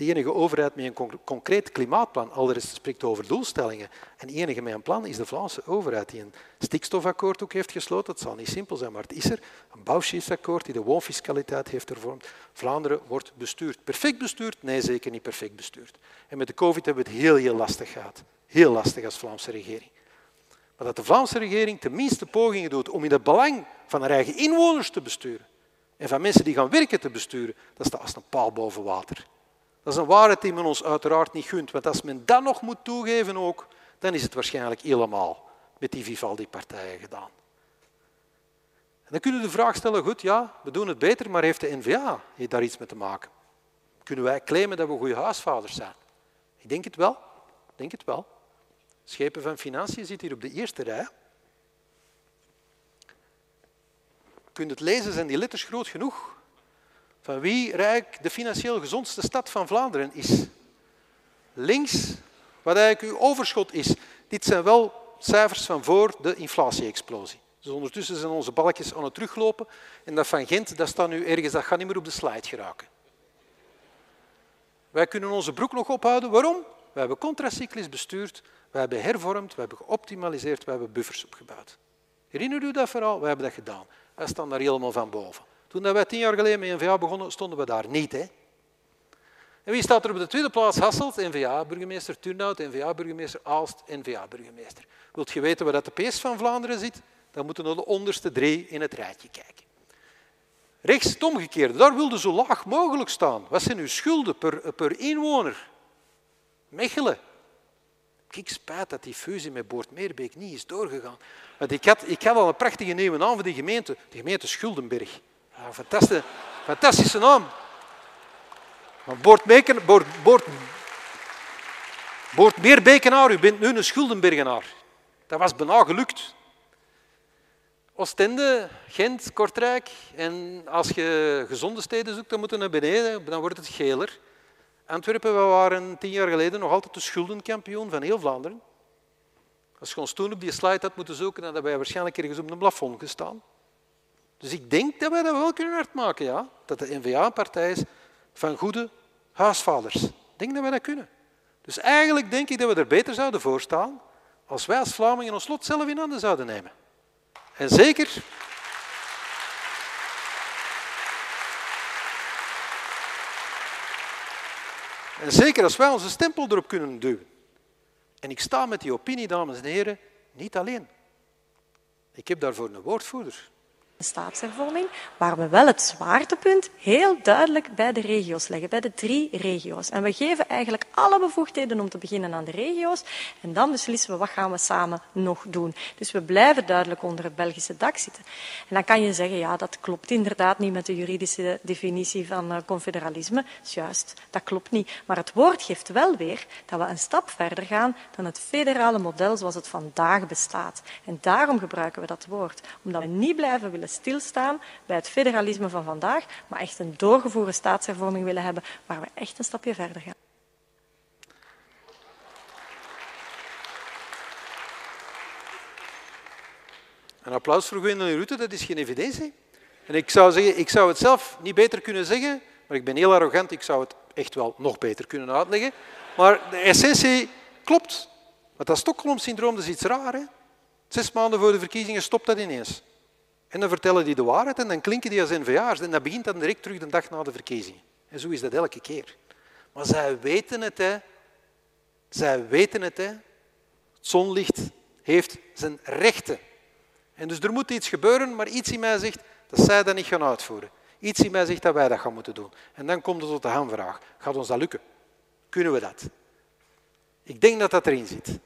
de enige overheid met een concreet klimaatplan. Al rest spreekt over doelstellingen. En de enige met een plan is de Vlaamse overheid die een stikstofakkoord ook heeft gesloten. Het zal niet simpel zijn, maar het is er. Een bouwschietsakkoord die de woonfiscaliteit heeft ervormd. Vlaanderen wordt bestuurd. Perfect bestuurd? Nee, zeker niet perfect bestuurd. En met de covid hebben we het heel, heel lastig gehad. Heel lastig als Vlaamse regering. Maar dat de Vlaamse regering tenminste pogingen doet om in het belang van haar eigen inwoners te besturen en van mensen die gaan werken te besturen, dat staat als een paal boven water. Dat is een waarheid die men ons uiteraard niet gunt, want als men dat nog moet toegeven ook, dan is het waarschijnlijk helemaal met die Vivaldi-partijen gedaan. En dan kunnen we de vraag stellen, goed, ja, we doen het beter, maar heeft de NVA daar iets mee te maken? Kunnen wij claimen dat we goede huisvaders zijn? Ik denk het wel. Ik denk het wel. Schepen van Financiën zit hier op de eerste rij. Je het lezen, zijn die letters groot genoeg? Van wie rijk de financieel gezondste stad van Vlaanderen is. Links, wat eigenlijk uw overschot is. Dit zijn wel cijfers van voor de inflatie-explosie. Dus ondertussen zijn onze balkjes aan het teruglopen. En dat van Gent, dat staat nu ergens, dat gaat niet meer op de slide geraken. Wij kunnen onze broek nog ophouden. Waarom? We hebben contracyclisch bestuurd, we hebben hervormd, we hebben geoptimaliseerd, we hebben buffers opgebouwd. Herinner u dat verhaal? We hebben dat gedaan. Wij staan daar helemaal van boven. Toen wij tien jaar geleden met NVA begonnen, stonden we daar niet. Hè? En wie staat er op de tweede plaats? Hasselt, NVA-burgemeester, Turnhout, NVA-burgemeester, Aalst, NVA-burgemeester. Wilt je weten waar de PS van Vlaanderen zit? Dan moeten we de onderste drie in het rijtje kijken. Rechts het omgekeerde, daar wilde zo laag mogelijk staan. Wat zijn uw schulden per, per inwoner? Mechelen. Kijk, spijt dat die fusie met Boortmeerbeek niet is doorgegaan. Want ik had, ik had al een prachtige nieuwe naam voor die gemeente. De gemeente Schuldenberg. Ja, fantastische, fantastische naam. Boortmeerbekenaar, Boort, Boort, Boortmeerbekenaar, u bent nu een Schuldenbergenaar. Dat was bijna gelukt. Oostende, Gent, Kortrijk. En als je gezonde steden zoekt, dan moeten naar beneden, dan wordt het geler. Antwerpen, we waren tien jaar geleden nog altijd de schuldenkampioen van heel Vlaanderen. Als je ons toen op die slide had moeten zoeken, dan hadden wij waarschijnlijk ergens op een plafond gestaan. Dus ik denk dat wij dat wel kunnen uitmaken, ja. Dat de N-VA een partij is van goede huisvaders. Ik denk dat wij dat kunnen. Dus eigenlijk denk ik dat we er beter zouden voor staan als wij als Vlamingen ons lot zelf in handen zouden nemen. En zeker En zeker als wij onze stempel erop kunnen duwen. En ik sta met die opinie, dames en heren, niet alleen. Ik heb daarvoor een woordvoerder staatshervorming, waar we wel het zwaartepunt heel duidelijk bij de regio's leggen, bij de drie regio's. En we geven eigenlijk alle bevoegdheden om te beginnen aan de regio's en dan beslissen we wat gaan we samen nog doen. Dus we blijven duidelijk onder het Belgische dak zitten. En dan kan je zeggen, ja, dat klopt inderdaad niet met de juridische definitie van uh, confederalisme. is juist, dat klopt niet. Maar het woord geeft wel weer dat we een stap verder gaan dan het federale model zoals het vandaag bestaat. En daarom gebruiken we dat woord, omdat we niet blijven willen stilstaan bij het federalisme van vandaag, maar echt een doorgevoerde staatshervorming willen hebben waar we echt een stapje verder gaan. Een applaus voor Gwendolyn Rutte, dat is geen evidentie. En ik zou zeggen, ik zou het zelf niet beter kunnen zeggen, maar ik ben heel arrogant, ik zou het echt wel nog beter kunnen uitleggen. Maar de essentie klopt. Dat Stockholm-syndroom is iets raar. Hè? Zes maanden voor de verkiezingen stopt dat ineens. En dan vertellen die de waarheid en dan klinken die als NVA's. En dat begint dan direct terug de dag na de verkiezingen. En zo is dat elke keer. Maar zij weten het, hè. Zij weten het, hè. Het zonlicht heeft zijn rechten. En dus er moet iets gebeuren, maar iets in mij zegt dat zij dat niet gaan uitvoeren. Iets in mij zegt dat wij dat gaan moeten doen. En dan komt het tot de hamvraag. Gaat ons dat lukken? Kunnen we dat? Ik denk dat dat erin zit.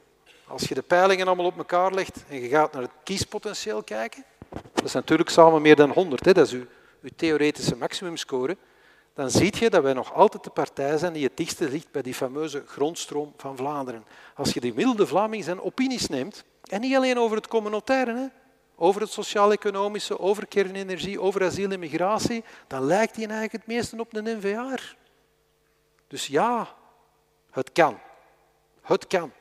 Als je de peilingen allemaal op elkaar legt en je gaat naar het kiespotentieel kijken, dat is natuurlijk samen meer dan 100, hè, dat is uw, uw theoretische maximumscore, dan zie je dat wij nog altijd de partij zijn die het dichtste ligt bij die fameuze grondstroom van Vlaanderen. Als je die milde Vlaming zijn opinies neemt, en niet alleen over het communautaire, hè, over het sociaal-economische, over kernenergie, over asiel en migratie, dan lijkt hij eigenlijk het meeste op een NVA. Dus ja, het kan. Het kan.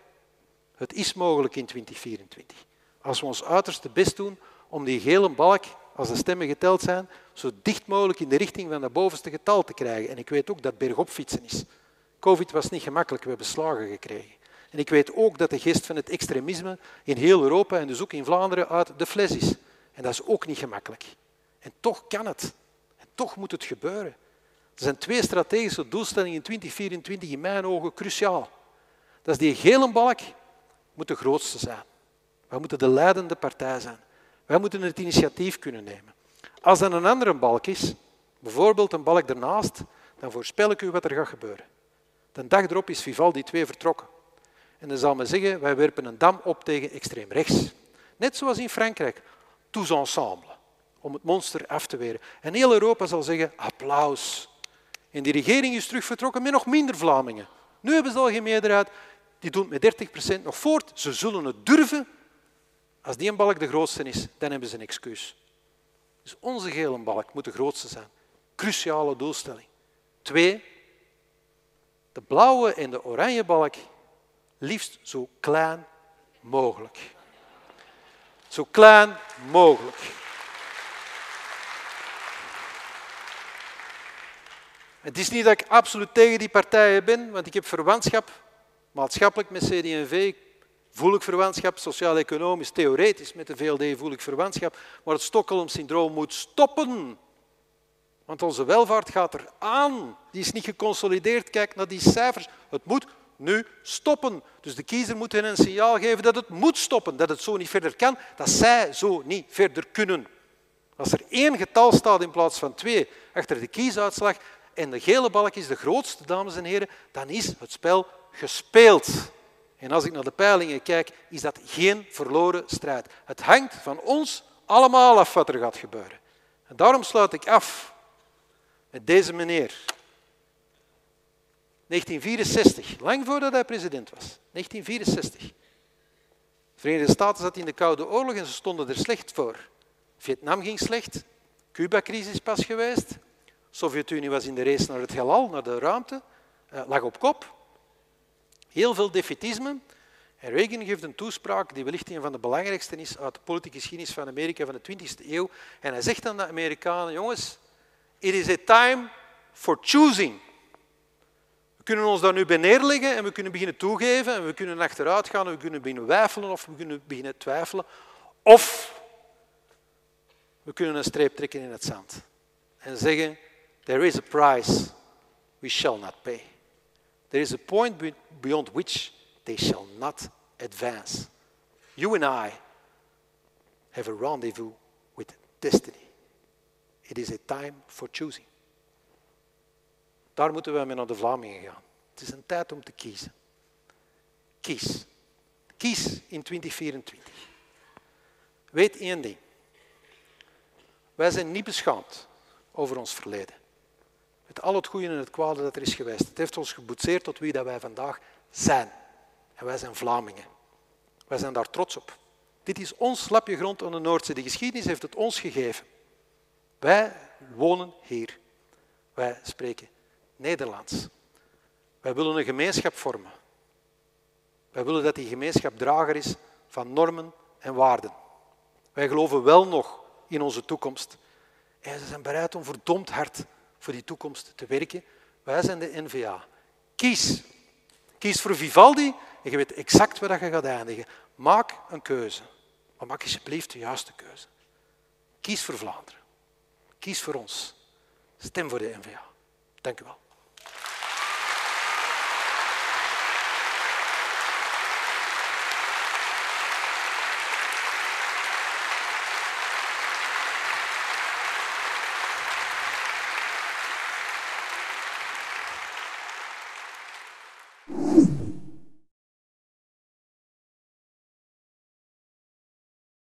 Het is mogelijk in 2024. Als we ons uiterste best doen om die gele balk, als de stemmen geteld zijn, zo dicht mogelijk in de richting van dat bovenste getal te krijgen. En ik weet ook dat bergop fietsen is. Covid was niet gemakkelijk, we hebben slagen gekregen. En ik weet ook dat de geest van het extremisme in heel Europa en dus ook in Vlaanderen uit de fles is. En dat is ook niet gemakkelijk. En toch kan het. En toch moet het gebeuren. Er zijn twee strategische doelstellingen in 2024 in mijn ogen cruciaal. Dat is die gele balk moet de grootste zijn. We moeten de leidende partij zijn. Wij moeten het initiatief kunnen nemen. Als er een andere balk is, bijvoorbeeld een balk ernaast, dan voorspel ik u wat er gaat gebeuren. De dag erop is Vivaldi 2 vertrokken. En dan zal men zeggen, wij werpen een dam op tegen extreem rechts. Net zoals in Frankrijk. Tous ensemble. Om het monster af te weren. En heel Europa zal zeggen, applaus. En die regering is terug vertrokken met nog minder Vlamingen. Nu hebben ze al geen meerderheid. Die doen met 30% nog voort. Ze zullen het durven als die een balk de grootste is, dan hebben ze een excuus. Dus onze gele balk moet de grootste zijn. Cruciale doelstelling. Twee, de blauwe en de oranje balk liefst zo klein mogelijk. Zo klein mogelijk. Het is niet dat ik absoluut tegen die partijen ben, want ik heb verwantschap, maatschappelijk met CD&V, voel ik verwantschap, sociaal-economisch, theoretisch met de VLD voel ik verwantschap, maar het Stockholm-syndroom moet stoppen. Want onze welvaart gaat er aan. Die is niet geconsolideerd. Kijk naar die cijfers. Het moet nu stoppen. Dus de kiezer moet hen een signaal geven dat het moet stoppen, dat het zo niet verder kan, dat zij zo niet verder kunnen. Als er één getal staat in plaats van twee achter de kiesuitslag en de gele balk is de grootste, dames en heren, dan is het spel gespeeld. En als ik naar de peilingen kijk, is dat geen verloren strijd. Het hangt van ons allemaal af wat er gaat gebeuren. En daarom sluit ik af met deze meneer. 1964, lang voordat hij president was. 1964. De Verenigde Staten zat in de Koude Oorlog en ze stonden er slecht voor. Vietnam ging slecht, Cuba-crisis pas geweest, de Sovjet-Unie was in de race naar het heelal, naar de ruimte, eh, lag op kop. Heel veel defetisme. En Reagan geeft een toespraak die wellicht een van de belangrijkste is uit de politieke geschiedenis van Amerika van de 20e eeuw. En hij zegt aan de Amerikanen, jongens, it is a time for choosing. We kunnen ons daar nu bij neerleggen en we kunnen beginnen toegeven en we kunnen achteruit gaan en we kunnen beginnen wijfelen of we kunnen beginnen twijfelen. Of we kunnen een streep trekken in het zand en zeggen, there is a price we shall not pay. There is a point beyond which they shall not advance. You and I have a rendezvous with destiny. It is a time for choosing. Daar moeten we mee naar de Vlamingen gaan. Het is een tijd om te kiezen. Kies. Kies in 2024. Weet één ding. Wij zijn niet beschaamd over ons verleden. Met al het goede en het kwade dat er is geweest. Het heeft ons geboetseerd tot wie dat wij vandaag zijn. En wij zijn Vlamingen. Wij zijn daar trots op. Dit is ons lapje grond aan de Noordzee. De geschiedenis heeft het ons gegeven. Wij wonen hier. Wij spreken Nederlands. Wij willen een gemeenschap vormen. Wij willen dat die gemeenschap drager is van normen en waarden. Wij geloven wel nog in onze toekomst. En ze zijn bereid om verdomd hard voor die toekomst te werken. Wij zijn de NVA. Kies. Kies voor Vivaldi en je weet exact waar je gaat eindigen. Maak een keuze. Maar maak alsjeblieft de juiste keuze. Kies voor Vlaanderen. Kies voor ons. Stem voor de NVA. Dank u wel.